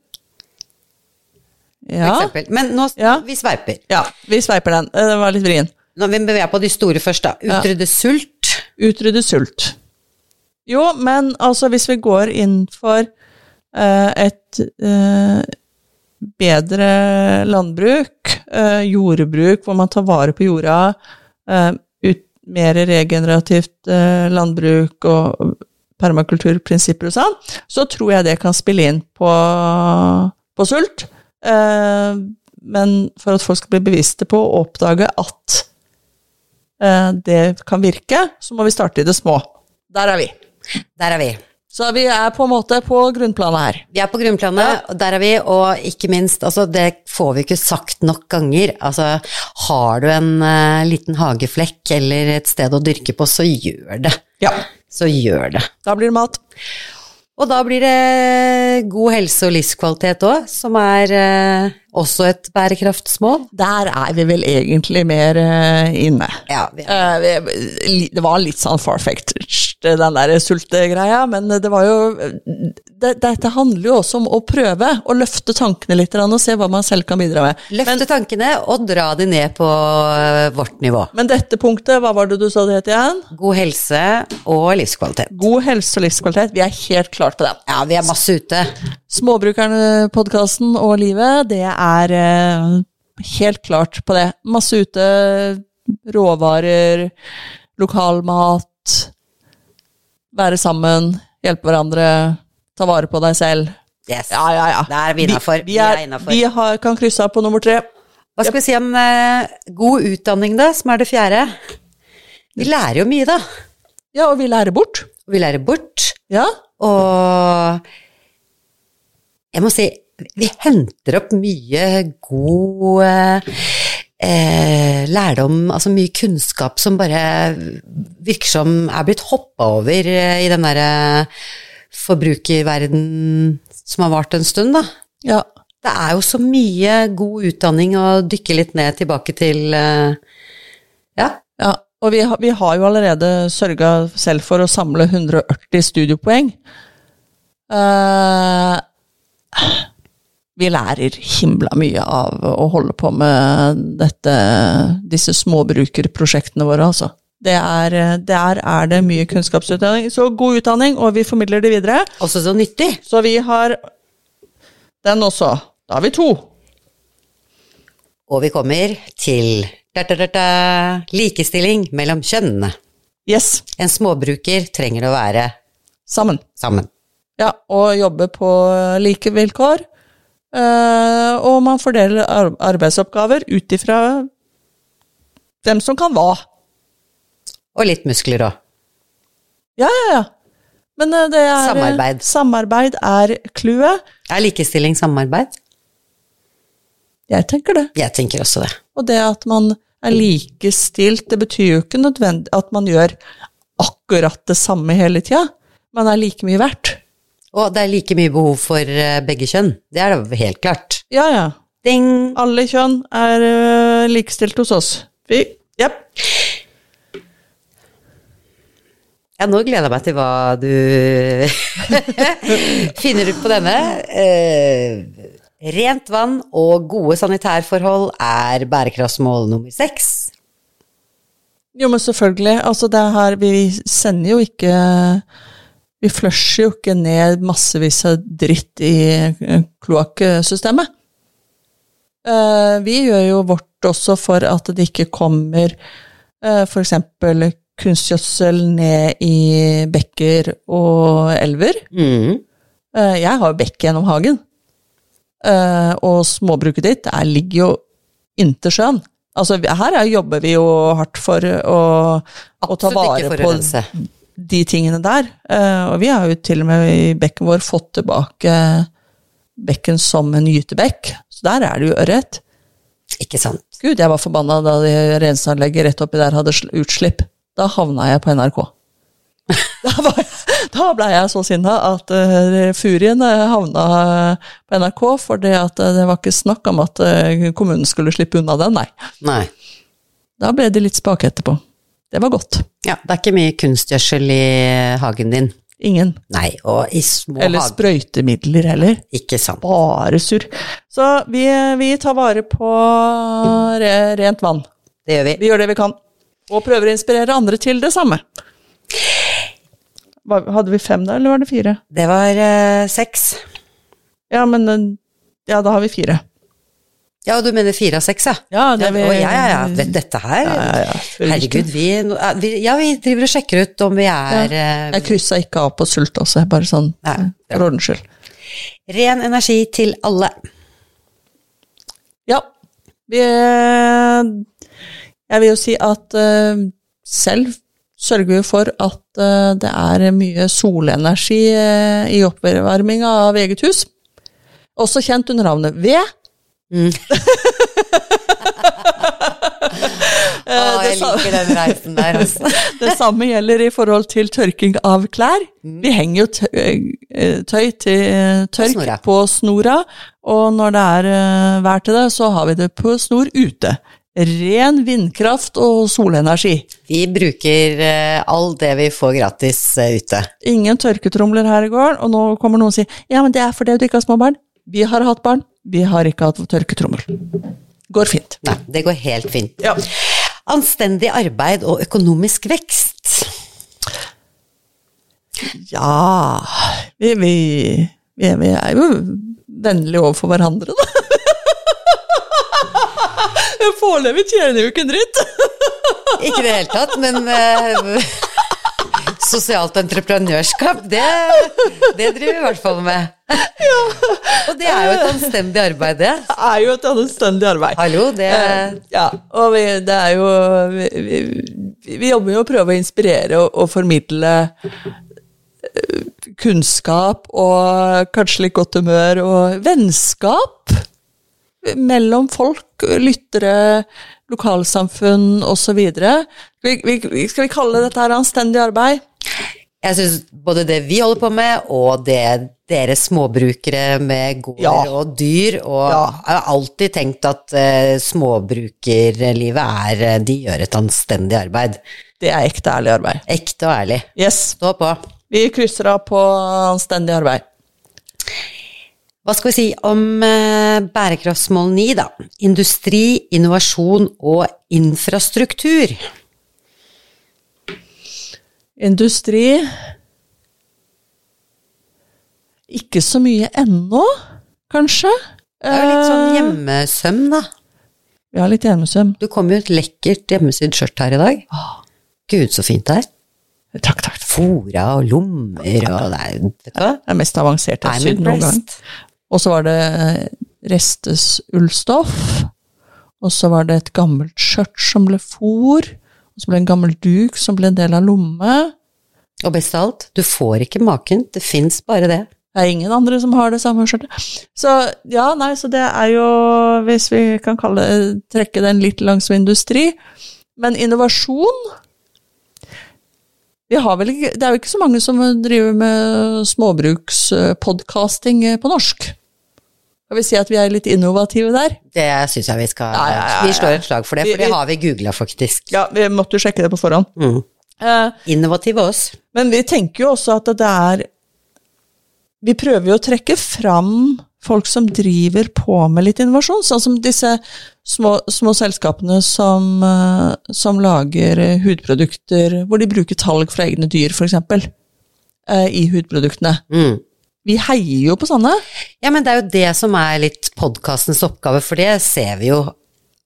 A: for
B: ja,
A: eksempel. Men nå,
B: Ja.
A: vi sveiper.
B: ja, vi sveiper den. Eh, Den var litt vrien.
A: Nå vi beveger på de store først, da.
B: Ja.
A: Utrydde sult.
B: Utrydde sult. Jo, men altså hvis vi går inn for eh, et eh, bedre landbruk, eh, jordbruk hvor man tar vare på jorda, eh, ut, mer regenerativt landbruk og permakulturprinsipper og sånn, så tror jeg det kan spille inn på, på sult. Eh, men for at folk skal bli bevisste på å oppdage at eh, det kan virke, så må vi starte i det små. Der er vi.
A: Der er vi.
B: Så vi er på en måte på grunnplanet her.
A: Vi er på grunnplanet, og der er vi, og ikke minst, altså det får vi ikke sagt nok ganger. Altså, har du en uh, liten hageflekk eller et sted å dyrke på, så gjør det.
B: Ja.
A: Så gjør det.
B: Da blir det mat.
A: Og da blir det god helse og livskvalitet òg, som er eh, også et bærekraftsmål.
B: Der er vi vel egentlig mer eh, inne.
A: Ja, vi
B: Eh, vi- det var litt sånn far-fetched, den der sultegreia, men det var jo det, Dette handler jo også om å prøve å løfte tankene litt og se hva man selv kan bidra med.
A: Løfte tankene og dra de ned på eh, vårt nivå.
B: Men dette punktet, hva var det du sa det het igjen?
A: God helse og livskvalitet.
B: God helse og livskvalitet. Vi er helt klart på den.
A: Ja, vi er masse ute.
B: Småbrukerne-podkasten og livet, det er eh, helt klart på det. Masse ute, råvarer, lokalmat, være sammen, hjelpe hverandre, ta vare på deg selv.
A: Yes.
B: Ja, ja, ja.
A: Det er vi innafor.
B: Vi, vi, vi har, kan krysse av på nummer tre.
A: Hva skal vi si om uh, god utdanning, da, som er det fjerde? Vi lærer jo mye, da.
B: Ja, og vi lærer bort.
A: Vi lærer bort.
B: Ja,
A: Og jeg må si, vi henter opp mye god eh, lærdom, altså mye kunnskap som bare virker som er blitt hoppa over eh, i den derre forbrukerverden som har vart en stund, da.
B: ja.
A: Det er jo så mye god utdanning å dykke litt ned tilbake til eh, Ja.
B: ja. Og vi, har- vi har jo allerede sørga selv for å samle 180 studiepoeng. Eh, vi lærer himla mye av å holde på med dette, disse småbrukerprosjektene våre, altså. Det er, det er, er det mye kunnskapsutdanning. Så god utdanning, og vi formidler det videre.
A: Også så nyttig.
B: Så vi har den også. Da har vi to.
A: Og vi kommer til da, da, da, likestilling mellom kjønnene.
B: Yes,
A: En småbruker trenger å være
B: sammen.
A: sammen.
B: Ja, og jobbe på like vilkår. Eh, og man fordeler arbeidsoppgaver ut ifra hvem som kan hva.
A: Og litt muskler òg.
B: Ja, ja, ja. Men eh, det er
A: Samarbeid.
B: Samarbeid er clouet.
A: Er likestilling samarbeid?
B: Jeg tenker det.
A: Jeg tenker også det.
B: Og det at man er likestilt, det betyr jo ikke nødvendig at man gjør akkurat det samme hele tida. Man er like mye verdt.
A: Og det er like mye behov for eh, begge kjønn. Det er det helt klart.
B: Ja, ja.
A: Ding!
B: Alle kjønn er uh, likestilt hos oss. Vi, jepp.
A: Ja, nå gleder jeg meg til hva du finner ut på denne. Uh, rent vann og gode sanitærforhold er bærekraftsmål nummer seks.
B: Jo, men selvfølgelig. Altså, det her Vi sender jo ikke Vi flusher jo ikke ned massevis av dritt i eh, kloakksystemet. Eh, vi gjør jo vårt også for at det ikke kommer uh, f.eks. kunstgjødsel ned i bekker og elver.
A: Mm.
B: Eh, jeg har jo bekk gjennom hagen. eh, og småbruket ditt der ligger jo inntil sjøen. Altså, her er, jobber vi jo hardt for å, å ta
A: Absolutt
B: vare
A: ikke
B: på
A: forurense.
B: De tingene der. Eh, og vi har jo til og med i bekken vår fått tilbake bekken som en gytebekk. Så der er det jo ørret.
A: Ikke sant.
B: Gud, jeg var forbanna da de renseanlegget rett oppi der hadde utslipp. Da havna jeg på NRK. Da, jeg, da ble jeg så sinna at uh, furien eh, havna på NRK, for det, at, eh, det var ikke snakk om at eh, kommunen skulle slippe unna den, nei.
A: Nei.
B: Da ble det litt spake etterpå. Det var godt.
A: Ja, det er ikke mye kunstgjødsel i hagen din.
B: Ingen.
A: Nei, og i små
B: Eller sprøytemidler heller.
A: Ikke sant.
B: Bare surr. Så vi, vi tar vare på re, rent vann.
A: Det gjør vi.
B: Vi gjør det vi kan. Og prøver å inspirere andre til det samme. Hadde vi fem da, eller var det fire?
A: Det var eh, seks.
B: Ja, men eh, Ja, da har vi fire.
A: Ja, du mener fire av seks, ja?
B: Ja, det vi-
A: ja, ja, ja. Dette her
B: Ja.
A: Herregud, vi, vi Ja, vi driver og sjekker ut om vi er eh,
B: Jeg kryssa ikke av på sult også, bare sånn
A: Nei.
B: for ordens skyld.
A: ren energi til alle.
B: Ja. Vi Jeg vil jo si at eh, selv sørger vi for at eh, det er mye solenergi eh, i oppvarminga av eget hus. Også kjent under navnet ved.
A: Å, jeg liker den reisen der, altså.
B: Det samme gjelder i forhold til tørking av klær. Vi henger jo tøy, eh, til eh, tørk
A: snora.
B: på snora, og når det er eh, vær til det, så har vi det på snor ute. Ren vindkraft og solenergi.
A: Vi bruker eh, all det vi får gratis eh, ute.
B: Ingen tørketromler her i gården, og nå kommer noen og sier ja, men det er fordi du ikke har små barn. Vi har hatt barn, vi har ikke hatt tørketrommel. Går fint.
A: Nei, det går helt fint.
B: Ja.
A: Anstendig arbeid og økonomisk vekst.
B: Ja vi, vi, vi, vi er jo vennlige overfor hverandre, da. Foreløpig tjener vi jo ikke en dritt.
A: Ikke i det hele tatt, men eh, sosialt entreprenørskap, det, det driver vi i hvert fall med. Og det er jo et anstendig arbeid, det.
B: Det er jo et anstendig arbeid.
A: Hallo, det
B: Eh, Ja, og vi, det er jo vi, vi, vi jobber jo å prøve å inspirere og, og formidle eh, kunnskap og kanskje litt godt humør og vennskap mellom folk, lyttere, lokalsamfunn osv. Skal vi kalle dette her anstendig arbeid?
A: Jeg syns både det vi holder på med, og det dere småbrukere med gårder
B: Ja.
A: og dyr Og
B: Ja.
A: jeg har alltid tenkt at uh, småbrukerlivet er eh, De gjør et anstendig arbeid.
B: Det er ekte ærlig arbeid.
A: Ekte og ærlig.
B: Yes.
A: Stå på.
B: Vi krysser av på anstendig arbeid.
A: Hva skal vi si om eh, bærekraftsmål 9, da? Industri, innovasjon og infrastruktur.
B: Industri Ikke så mye ennå, kanskje.
A: Det er jo litt sånn
B: Eh,
A: hjemmesøm, da.
B: Ja, litt hjemmesøm.
A: Du kom jo et lekkert hjemmesydd skjørt her i dag. Gud, så fint det er.
B: Takk, takk.
A: Fora og lommer og det er?
B: Det er mest avanserte jeg har sydd noen gang. Og så var det eh, restes ullstoff. Og så var det et gammelt skjørt som ble fôr. Og så ble det en gammel duk som ble en del av lomme.
A: Og best av alt, du får ikke maken. Det fins bare det.
B: Det er ingen andre som har det samme skjørtet. Så ja, nei, så det er jo, hvis vi kan kalle trekke den litt langs med industri. Men innovasjon vi har vel Det er jo ikke så mange som driver med småbrukspodkasting på norsk. Skal vi si at vi er litt innovative der?
A: Det syns jeg vi skal
B: Ja, ja, ja.
A: Vi slår et slag for det,
B: Vi-
A: for det har vi googla, faktisk.
B: Ja, vi måtte jo sjekke det på forhånd.
A: Mm.
B: Eh,
A: Innovative oss.
B: Men vi tenker jo også at det er Vi prøver jo å trekke fram folk som driver på med litt innovasjon, sånn som disse små, små selskapene som, eh, som lager eh, hudprodukter hvor de bruker talg fra egne dyr, f.eks., uh, i hudproduktene.
A: Mm.
B: Vi heier jo på sånne.
A: Ja, men det er jo det som er litt podkastens oppgave, for det ser vi jo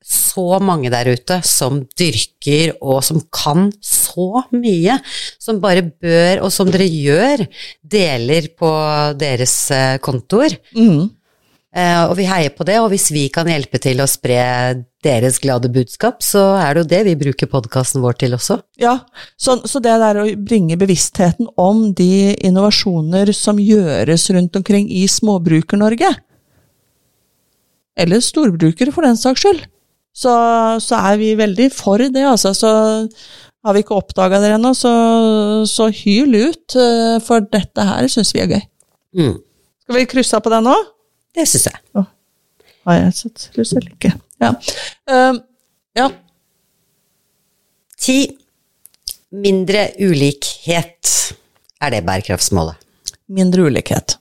A: så mange der ute som dyrker og som kan så mye, som bare bør, og som dere gjør, deler på deres eh, kontoer.
B: Mm.
A: Eh, og vi heier på det, og hvis vi kan hjelpe til å spre deres glade budskap, så er det jo det vi bruker podkasten vår til også.
B: Ja, så, så, det der å bringe bevisstheten om de innovasjoner som gjøres rundt omkring i Småbruker-Norge, eller storbrukere for den saks skyld, så, så, er vi veldig for det, altså. Så har vi ikke oppdaga det ennå, så, så, hyl ut, eh, for dette her syns vi er gøy. Mm. Skal vi krysse av på den nå?
A: Det syns jeg. Oh.
B: Har jeg sett lus eller ikke? Ja. Uh, ja.
A: Ti. Mindre ulikhet. Er det bærekraftsmålet?
B: Mindre ulikhet.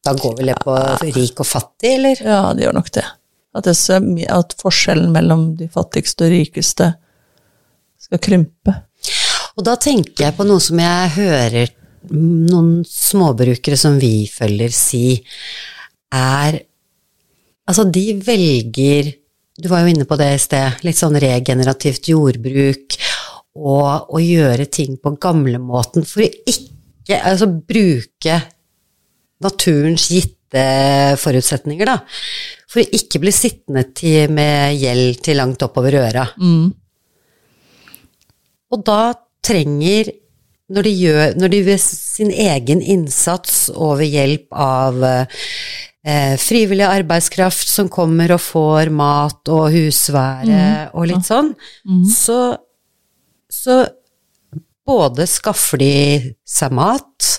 A: Da går vel det på rik og fattig, eller?
B: Ja, det gjør nok det. At, det, at forskjellen mellom de fattigste og rikeste skal krympe.
A: Og da tenker jeg på noe som jeg hører noen småbrukere som vi følger si, er Altså, de velger Du var jo inne på det i sted, litt sånn regenerativt jordbruk og å gjøre ting på gamlemåten for å ikke Altså bruke naturens gitte forutsetninger, da. For å ikke bli sittende til, med gjeld til langt oppover øra. Mm. Og da trenger når de, gjør, når de ved sin egen innsats og ved hjelp av eh, frivillig arbeidskraft som kommer og får mat og husvære mm. og litt sånn, mm. så, så både skaffer de seg mat,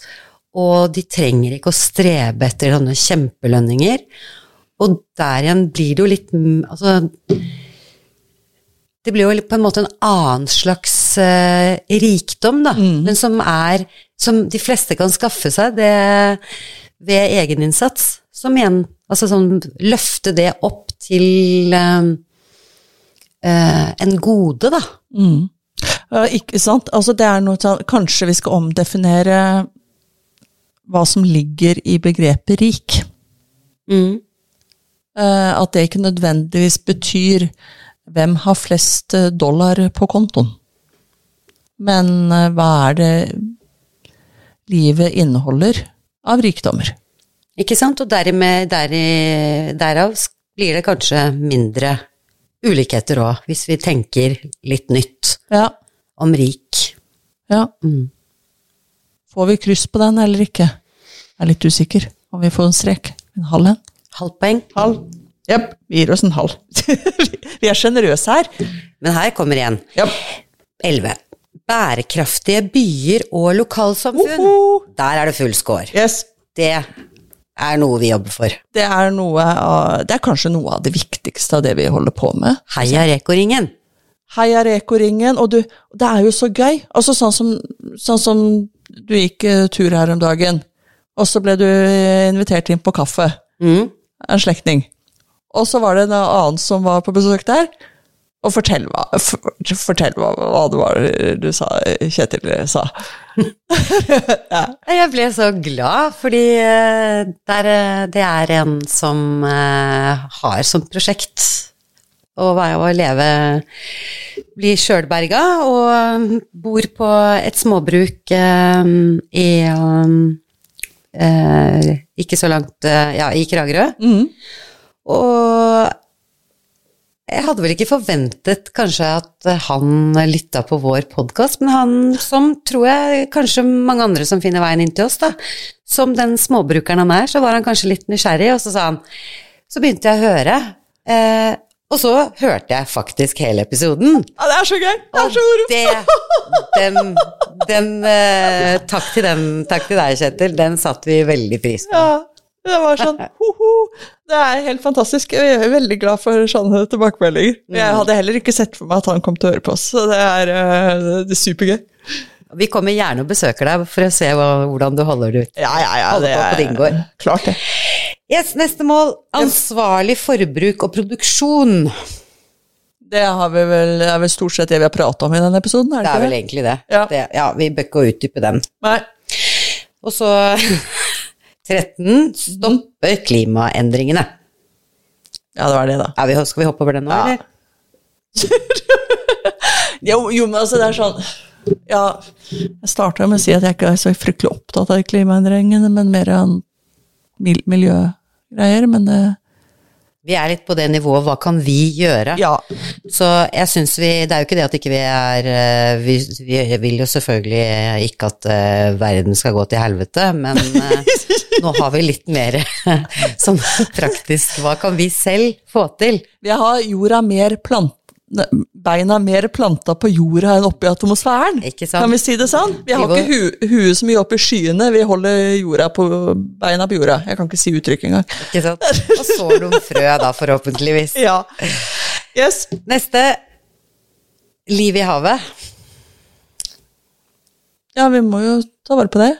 A: og de trenger ikke å strebe etter sånne kjempelønninger. Og der igjen blir det jo litt Altså Det blir jo på en måte en annen slags uh, rikdom, da, mm. men som er Som de fleste kan skaffe seg det ved egeninnsats. Som igjen Altså sånn løfte det opp til uh, uh, en gode, da.
B: Mm. Ikke sant. Altså det er noe sånn Kanskje vi skal omdefinere hva som ligger i begrepet rik. Mm. At det ikke nødvendigvis betyr hvem har flest dollar på kontoen. Men eh, hva er det livet inneholder av rikdommer?
A: Ikke sant, og dermed, der, derav blir det kanskje mindre ulikheter òg, hvis vi tenker litt nytt ja. om rik.
B: Ja. Mm. Får vi kryss på den eller ikke? Jeg er litt usikker om vi får en strek. En halv en.
A: Halvt poeng.
B: Halv. Jepp, vi gir oss en halv. vi er sjenerøse her.
A: Men her kommer igjen. Elleve bærekraftige byer og lokalsamfunn. -huh. Der er det full score.
B: Yes.
A: Det er noe vi jobber for.
B: Det er, noe av, det er kanskje noe av det viktigste av det vi holder på med.
A: Heia Reko-ringen.
B: Heia Reko-ringen. Og du, det er jo så gøy. Altså sånn som, sånn som du gikk uh, tur her om dagen, og så ble du invitert inn på kaffe. Mm. En slektning. Og så var det en annen som var på besøk der. Og fortell hva, fortell hva, hva det var du sa, Kjetil sa.
A: ja. Jeg ble så glad, fordi eh, der, eh, det er en som uh, har som prosjekt å, leve Bli sjølberga og bor på et småbruk i Ikke så langt Ja, i Kragerø. Mm. Og jeg hadde vel ikke forventet kanskje at han lytta på vår podkast, men han som tror jeg kanskje mange andre som finner veien inn til oss, da, som den småbrukeren han er, så var han kanskje litt nysgjerrig, og så sa han Så begynte jeg å høre, eh, og så hørte jeg faktisk hele episoden.
B: Ja, det er så gøy! Det er så moro!
A: Den, den eh, takk, til den, takk til deg, Kjetil. Den satte vi veldig pris på.
B: Ja. Det var sånn ho-ho. Det er helt fantastisk. Jeg er veldig glad for sånne tilbakemeldinger. Jeg mm. hadde heller ikke sett for meg at han kom til å høre på oss, så det er, eh, det er supergøy.
A: Vi kommer gjerne og besøker deg for å se hvordan du holder det ut.
B: Ja, ja, ja, det er på din gård. klart det.
A: Yes, neste mål. Ansvarlig forbruk og produksjon.
B: Det, vi vel, er vel stort sett det vi har prata om i denne episoden?
A: Er det, det er vel egentlig det. Ja. det. ja vi bør ikke utdype den.
B: Nei.
A: Og så 13. Stoppe klimaendringene.
B: Ja, det var det, da.
A: Ja, vi, skal vi hoppe over den nå, ja. eller?
B: jo, jo, men altså, det er sånn Ja, jeg starta med å si at jeg ikke er så fryktelig opptatt av klimaendringene, men mer enn miljøgreier, men det
A: Vi er litt på det nivået, hva kan vi gjøre?
B: Ja.
A: Så jeg syns vi Det er jo ikke det at ikke vi er eh, Vi, vi vil jo selvfølgelig ikke at eh, verden skal gå til helvete, men eh, nå har vi litt mer sånn praktisk Hva kan vi selv få til?
B: Vi har jorda mer plant... Beina mer planta på jorda enn oppi atmosfæren.
A: Ikke sant?
B: Kan vi si det sånn? Vi har ikke hu huet så mye oppi skyene, vi holder jorda på beina på jorda. Jeg kan ikke si uttrykk engang.
A: Ikke sant? Og sår noen frø, da, forhåpentligvis.
B: Ja. Yes.
A: Neste liv i havet.
B: Ja, vi må jo ta vare på det.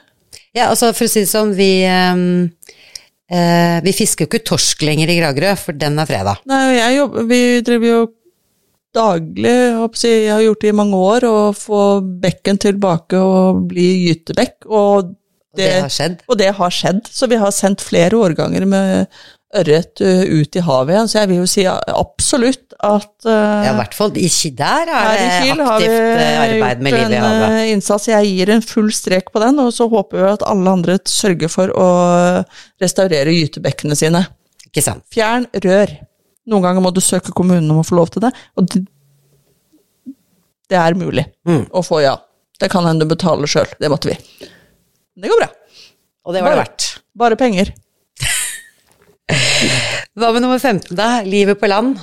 A: Ja, altså for å si det sånn, vi um eh, Vi fisker jo ikke torsk lenger i Kragerø, for den er fredag.
B: Nei, jobber, vi driver jo daglig, jeg har gjort det i mange år, å få bekken tilbake og bli gytebekk, og
A: Og det har skjedd.
B: Og det har skjedd, så vi har sendt flere årganger med ørret uh, ut i havet igjen, så jeg vil jo si absolutt at uh,
A: Ja, i hvert fall der er det
B: har vi
A: aktivt eh, arbeid med
B: gjort
A: liv i
B: en
A: havet.
B: uh, innsats. Jeg gir en full strek på den, og så håper vi at alle andre sørger for å restaurere gytebekkene sine.
A: Ikke sant.
B: Fjern rør. Noen ganger må du søke kommunen om å få lov til det, og det, det er mulig
A: Mm.
B: å få ja. Det kan hende du betaler sjøl, det måtte vi. Men det går bra.
A: Og det var det verdt.
B: Bare penger.
A: Hva med nummer 15, da? Livet på land.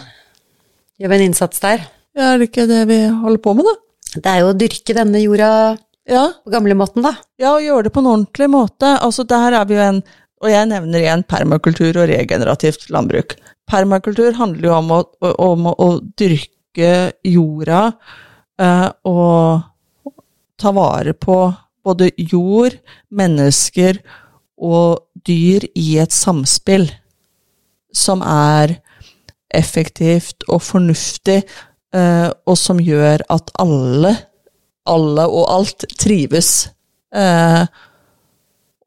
A: Gjør vi en innsats der?
B: Ja, er det ikke det vi holder på med, da?
A: Det er jo å dyrke denne jorda
B: Ja,
A: på gamlemåten, da.
B: ja og gjøre det på en ordentlig måte. Altså, der er vi jo en Og jeg nevner igjen permakultur og regenerativt landbruk. Permakultur handler jo om å, om å, dyrke jorda eh, og ta vare på både jord, mennesker og dyr i et samspill som er effektivt og fornuftig, eh, og som gjør at alle, alle og alt trives eh,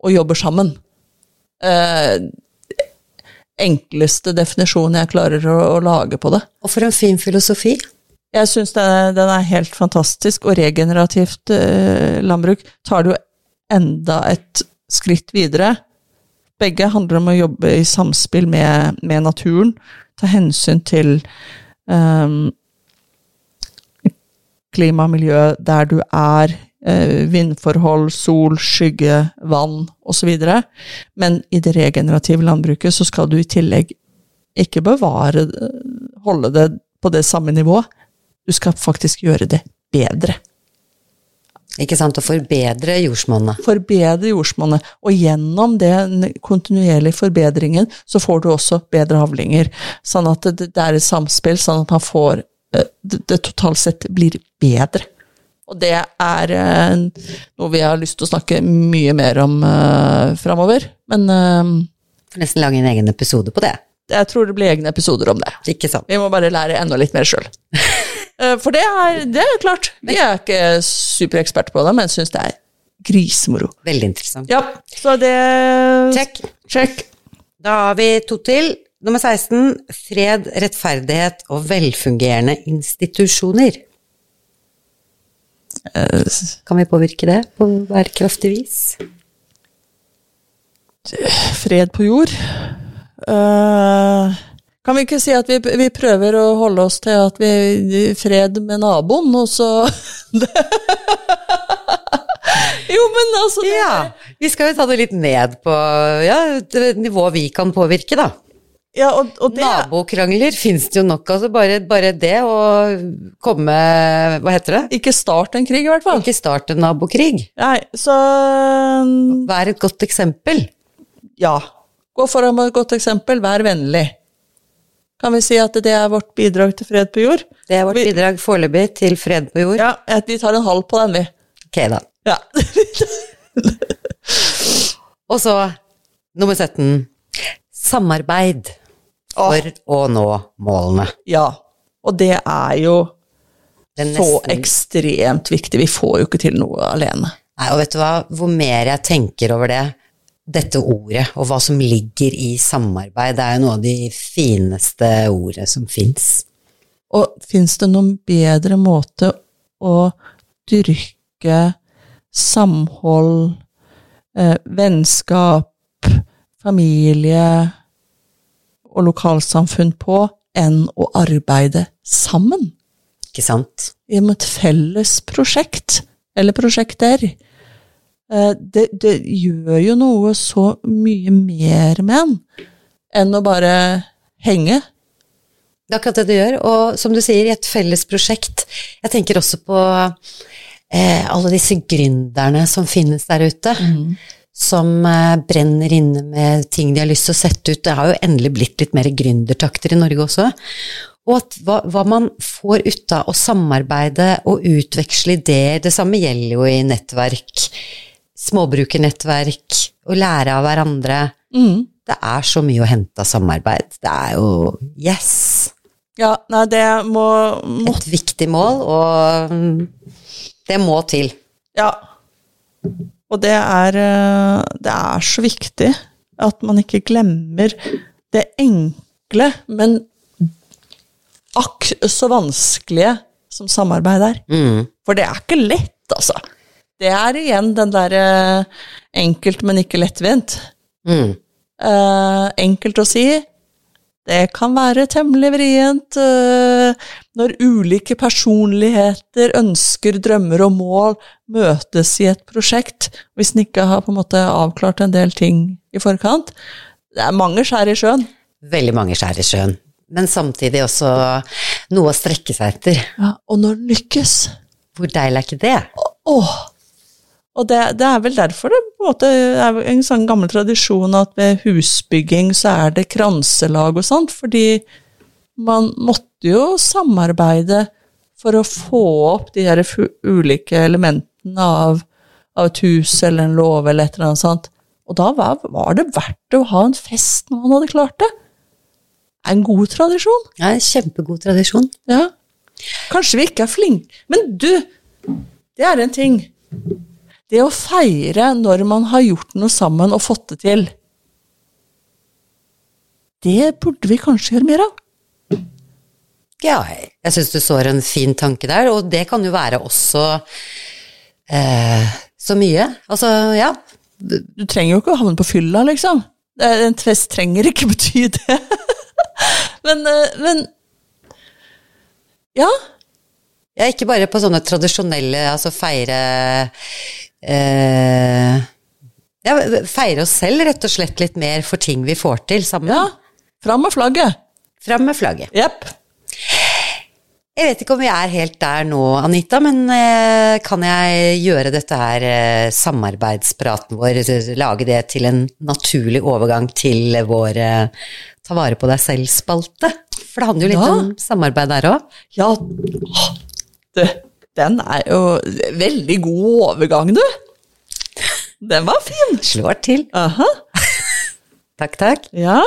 B: og jobber sammen. Eh, enkleste definisjon jeg klarer å, å lage på det.
A: Og for en fin filosofi.
B: Jeg syns den, den er helt fantastisk, og regenerativt eh, landbruk tar det jo enda et skritt videre. Begge handler om å jobbe i samspill med, med naturen, ta hensyn til um, klima og miljø der du er, Uh, vindforhold, sol, skygge, vann osv. Men i det regenerative landbruket så skal du i tillegg ikke bevare holde det på det samme nivået. Du skal faktisk gjøre det bedre.
A: Ikke sant? Å forbedre jordsmonnet.
B: Forbedre jordsmonnet. Og gjennom den kontinuerlige forbedringen så får du også bedre avlinger. Sånn at det, det er et samspill, sånn at man får eh, det, det totalt sett blir bedre. Og det er eh, noe vi har lyst til å snakke mye mer om uh, framover. Men uh,
A: Får nesten lage en egen episode på det.
B: jeg tror det blir egne episoder om det.
A: Ikke sant?
B: Vi må bare lære enda litt mer sjøl. For det er, det er klart. Vi er ikke supereksperter på det, men syns det er grisemoro.
A: Veldig interessant.
B: Ja, så det
A: Check.
B: Check.
A: Da har vi to til. Nummer 16. Fred, rettferdighet og velfungerende institusjoner. Kan vi påvirke det på bærekraftig vis?
B: Fred på jord. Eh, kan vi ikke si at vi, vi prøver å holde oss til at vi er fred med naboen, og så Jo, men altså det,
A: Ja, vi skal jo ta det litt ned på ja, nivået vi kan påvirke, da.
B: ja, og, og det
A: Nabokrangler fins det jo nok av, Altså bare, bare det å komme Hva heter det?
B: Ikke start en krig, i hvert fall.
A: Ikke start en nabokrig.
B: Nei, så
A: Vær et godt eksempel.
B: Ja. Gå foran med et godt eksempel, vær vennlig. Kan vi si at det er vårt bidrag til fred på jord?
A: Det er vårt
B: Vi-
A: bidrag foreløpig til fred på jord.
B: Ja, at vi tar en halv på den, vi.
A: Ok, da.
B: Ja.
A: Og så nummer 17. Samarbeid for å nå målene.
B: ja. Og det er jo
A: Det er
B: så ekstremt viktig. Vi får jo ikke til noe alene.
A: Nei, og vet du hva, hvor mer jeg tenker over det, dette ordet, og hva som ligger i samarbeid, det er jo noe av de fineste ordene som fins.
B: Og fins det noen bedre måte å dyrke samhold, eh, vennskap, familie og lokalsamfunn på enn å arbeide sammen
A: Ikke sant?
B: i et felles prosjekt, eller prosjekter. Eh, Det, det gjør jo noe så mye mer med en enn å bare henge.
A: Det er akkurat det det gjør, og som du sier, i et felles prosjekt. Jeg tenker også på eh, alle disse gründerne som finnes der ute, som eh, brenner inne med ting de har lyst til å sette ut. Det har jo endelig blitt litt mer gründertakter i Norge også. Og at hva, hva man får ut av å samarbeide og utveksle ideer, det samme gjelder jo i nettverk, småbrukernettverk, å lære av hverandre.
B: Mm.
A: Det er så mye å hente av samarbeid. Det er jo yes!
B: Ja, nei, det må, må
A: et viktig mål, og mm, det må til.
B: Ja. Og det er, eh, det er så viktig at man ikke glemmer det enkle, men akk så vanskelige som samarbeid er.
A: Mm.
B: For det er ikke lett, altså. Det er igjen den derre enkelt, men ikke lettvint.
A: Mm.
B: Eh, enkelt å si. Det kan være temmelig vrient eh, når ulike personligheter, ønsker, drømmer og mål møtes i et prosjekt, hvis en ikke har på en måte avklart en del ting i forkant. Det er mange skjær i sjøen.
A: Veldig mange skjær i sjøen, men samtidig også noe å strekke seg etter.
B: Ja, og når den lykkes
A: Hvor deilig er ikke det?
B: Åh! Og det, det er vel derfor det på en måte er en sånn gammel tradisjon at ved husbygging så er det kranselag og sånt, fordi man måtte jo samarbeide for å få opp de her ulike elementene av, av et hus eller en låve eller et eller annet sånt. Og da var, var det verdt å ha en fest når man hadde klart det. Det er en god tradisjon.
A: Ja, en kjempegod tradisjon.
B: Ja. Kanskje vi ikke er flinke Men du, det er en ting. Det å feire når man har gjort noe sammen og fått det til, det burde vi kanskje gjøre mer av.
A: Ja, jeg syns du sår en fin tanke der, og det kan jo være også eh, så mye. Altså, ja.
B: Du trenger jo ikke å havne på fylla, liksom. En fest trenger ikke bety det. men, eh, men Ja.
A: ja. Ikke bare på sånne tradisjonelle, altså feire eh, Ja, feire oss selv rett og slett litt mer for ting vi får til sammen.
B: ja. Fram med flagget.
A: Fram med flagget.
B: Jepp.
A: Jeg vet ikke om vi er helt der nå, Anita, men eh, kan jeg gjøre dette her eh, samarbeidspraten vår, lage det til en naturlig overgang til vår eh, ta vare på deg selv-spalte? For det handler jo litt
B: Ja.
A: om samarbeid der òg.
B: Ja, det, den er jo veldig god overgang, du. Den var fin.
A: Slår til.
B: Aha.
A: Takk, takk.
B: Ja.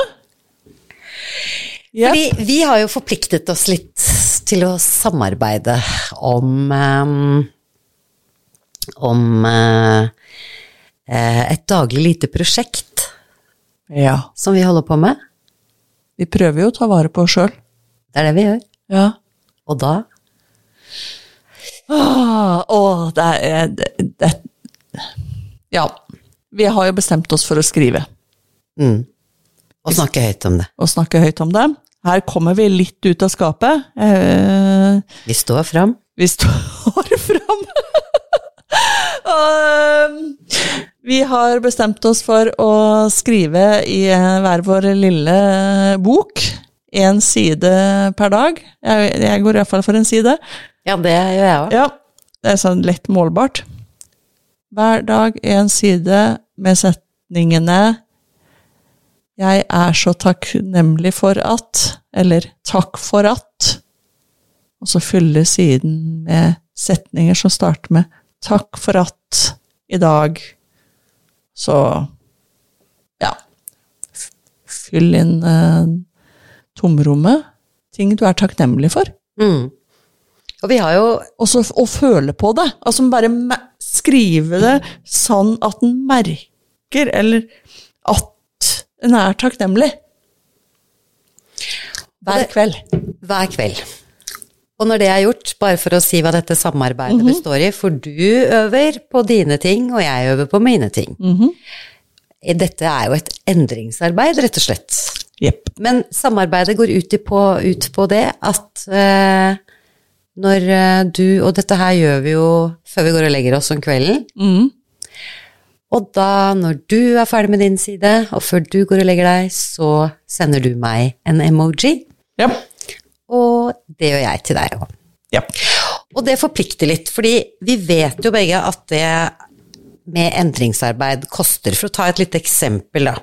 B: Yep.
A: Fordi vi har jo forpliktet oss litt til å samarbeide om um, om eh, et daglig lite prosjekt
B: Ja.
A: som vi holder på med.
B: Vi prøver jo å ta vare på oss sjøl.
A: Det er det vi gjør.
B: Ja.
A: Og da
B: Åh, åh, det er det, det, Ja. Vi har jo bestemt oss for å skrive
A: mm. Og snakke høyt om det.
B: og snakke høyt om det. Her kommer vi litt ut av skapet. Eh,
A: Vi står fram.
B: vi står fram. Og, vi har bestemt oss for å skrive i hver vår lille bok. Én side per dag. Jeg, jeg går iallfall for en side.
A: Ja, det gjør jeg òg.
B: Ja, det er sånn lett målbart. Hver dag en side med setningene 'Jeg er så takknemlig for at', eller 'takk for at'. Og så fylle siden med setninger som starter med 'takk for at' i dag. Så ja Fyll inn eh, tomrommet. Ting du er takknemlig for.
A: Mm. Og vi har jo
B: Også å føle på det. Altså bare skrive det sånn at en merker, eller at en er takknemlig. Hver kveld.
A: hver kveld. Og når det er gjort, bare for å si hva dette samarbeidet består i, for du øver på dine ting, og jeg øver på mine ting. dette er jo et endringsarbeid, rett og slett.
B: Yep.
A: Men samarbeidet går ut, på, ut på det at eh, når eh, du Og dette her gjør vi jo før vi går og legger oss om kvelden.
B: Mm.
A: Og da, når du er ferdig med din side, og før du går og legger deg, så sender du meg en emoji.
B: Ja.
A: Og det gjør jeg til deg òg.
B: ja.
A: Og det forplikter litt, fordi vi vet jo begge at det med endringsarbeid koster. For å ta et lite eksempel, da.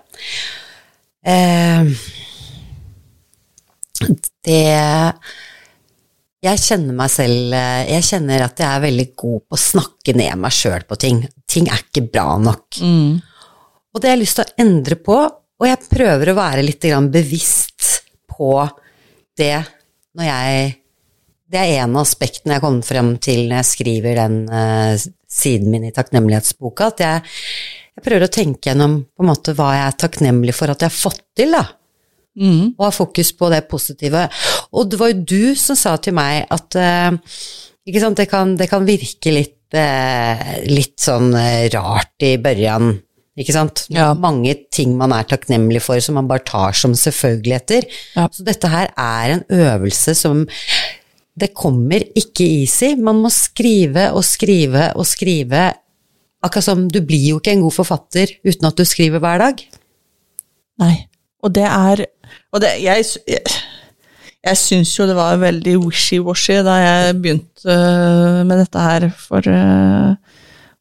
A: Eh, det Jeg kjenner meg selv Jeg kjenner at jeg er veldig god på å snakke ned meg sjøl på ting. Ting er ikke bra nok.
B: Mm.
A: Og det har jeg lyst til å endre på, og jeg prøver å være litt grann bevisst på det når jeg Det er en av aspektene jeg kommer frem til når jeg skriver den uh, siden min i takknemlighetsboka, at jeg, jeg prøver å tenke gjennom på en måte hva jeg er takknemlig for at jeg har fått til, da.
B: Mm.
A: Og ha fokus på det positive. Og det var jo du som sa til meg at eh, ikke sant, det kan, det kan virke litt, eh, litt sånn eh, rart i børjan, ikke sant?
B: Ja.
A: Mange ting man er takknemlig for som man bare tar som selvfølgeligheter.
B: Ja.
A: Så dette her er en øvelse som Det kommer ikke easy. Man må skrive og skrive og skrive. Akkurat som du blir jo ikke en god forfatter uten at du skriver hver dag.
B: Nei. Og det er Og det, jeg, jeg, jeg syns jo det var veldig wishy-washy da jeg begynte øh, med dette her for, øh,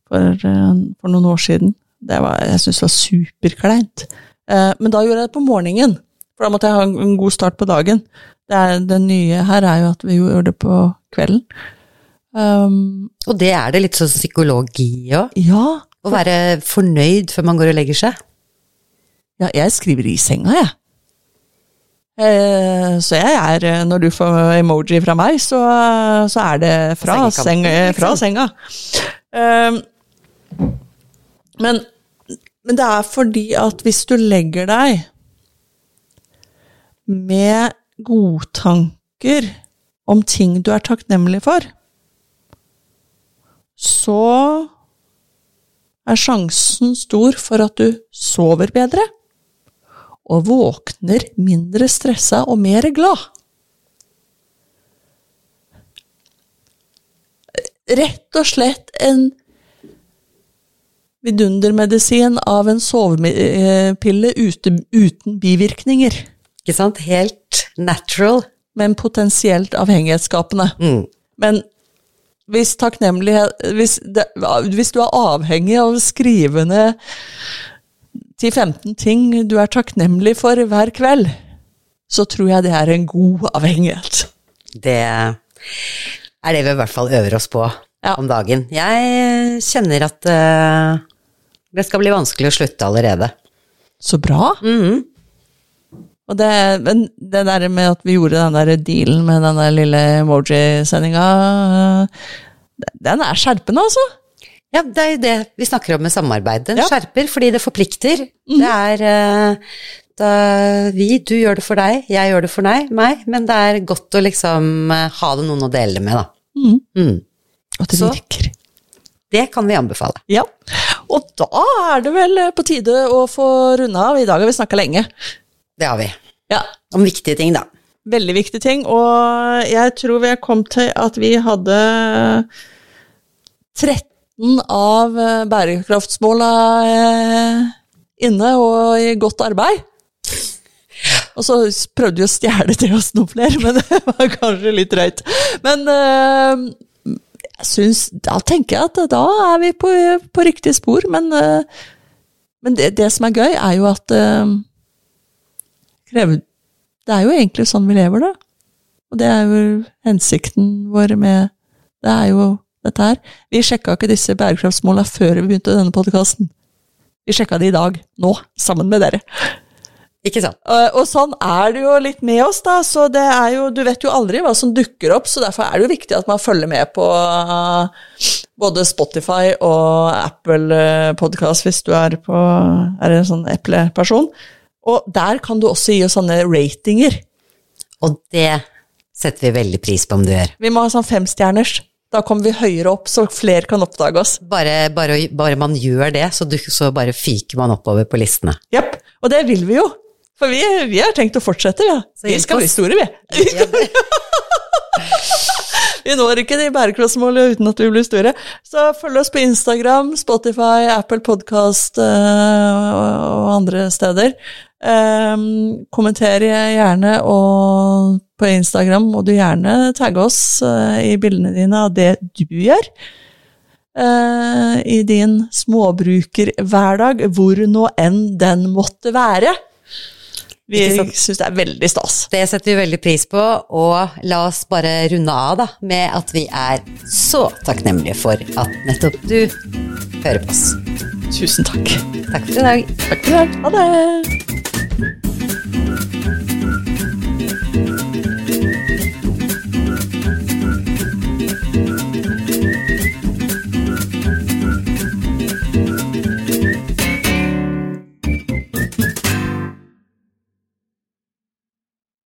B: for, øh, for noen år siden. Det var, jeg syns det var superkleint. Eh, Men da gjorde jeg det på morgenen, for da måtte jeg ha en- god start på dagen. Det, er, det nye her er jo at vi gjør det på kvelden. Um,
A: Og det er det litt sånn psykologi òg.
B: ja,
A: Å være fornøyd før man går og legger seg.
B: Ja, jeg skriver i senga, jeg. Eh, så jeg er eh, Når du får emoji fra meg, så, så er det fra, seng, eh, fra
A: liksom.
B: senga. Eh, men, men det er fordi at hvis du legger deg med godtanker om ting du er takknemlig for, så er sjansen stor for at du sover bedre og våkner mindre stressa og mer glad. Rett og slett en vidundermedisin av en sovepille uten, uten bivirkninger,
A: Ikke sant? Helt natural.
B: men potensielt avhengighetsskapende.
A: Mm.
B: Men hvis takknemlighet hvis, det, hvis du er avhengig av å skrive ned 10-15 ting du er takknemlig for hver kveld, så tror jeg det er en god avhengighet.
A: Det er det vi i hvert fall øver oss på
B: Ja.
A: om dagen. Jeg kjenner at uh, det skal bli vanskelig å slutte allerede.
B: Så bra.
A: Mhm.
B: Og det, men det der med at vi gjorde den der dealen med den der lille emoji-sendinga, den er skjerpende, altså.
A: Ja, det er jo det vi snakker om med samarbeid. Den
B: Ja.
A: skjerper fordi det forplikter. Det er eh, da vi, du gjør det for deg, jeg gjør det for deg, meg, men det er godt å liksom eh, ha det noen å dele det med, da.
B: Mm.
A: Mm.
B: Og det
A: Så-
B: virker.
A: Det kan vi anbefale.
B: Ja. Og da er det vel på tide å få runde av. I dag har vi snakka lenge.
A: Det har vi.
B: Ja.
A: Om viktige ting, da.
B: Veldig viktige ting, og jeg tror vi kom til at vi hadde 13 av eh, bærekraftsmåla eh, inne og i godt arbeid. Og så prøvde vi å stjele til oss noen flere, men det var kanskje litt drøyt. Men eh, jeg syns Da tenker jeg at da er vi på, på riktig spor, men, men det, det som er gøy, er jo at det er jo egentlig sånn vi lever, da. Og det er jo hensikten vår med Det er jo dette her. Vi sjekka ikke disse bærekraftsmåla før vi begynte denne podkasten. Vi sjekka de i dag, nå, sammen med dere.
A: Ikke sant?
B: Og, og sånn er det jo litt med oss, da. Så det er jo Du vet jo aldri hva som dukker opp, så derfor er det jo viktig at man følger med på uh, både Spotify og Apple Podkast hvis du er på Er en sånn Apple-person. Og der kan du også gi oss sånne ratinger.
A: Og det setter vi veldig pris på om du gjør.
B: Vi må ha sånn femstjerners. Da kommer vi høyere opp, så flere kan oppdage oss.
A: Bare, bare, bare man gjør det, så, du, så bare fyker man oppover på listene.
B: Jepp. Og det vil vi jo. For vi, vi har tenkt å fortsette, ja.
A: Så
B: Vi skal bli store, vi.
A: Ja,
B: Vi når ikke de bærekraftsmålene uten at vi blir store. Så følg oss på Instagram, Spotify, Apple Podcast og andre steder. Um, kommenter gjerne, og på Instagram må du gjerne tagge oss uh, i bildene dine av det du gjør. Uh, I din småbrukerhverdag, hvor nå enn den måtte være. Vi syns det er veldig stas.
A: Det setter vi veldig pris på, og la oss bare runde av da, med at vi er så takknemlige for at nettopp du hører på oss.
B: Tusen takk.
A: Takk for i dag.
B: Takk for det. Ha det. Thank you.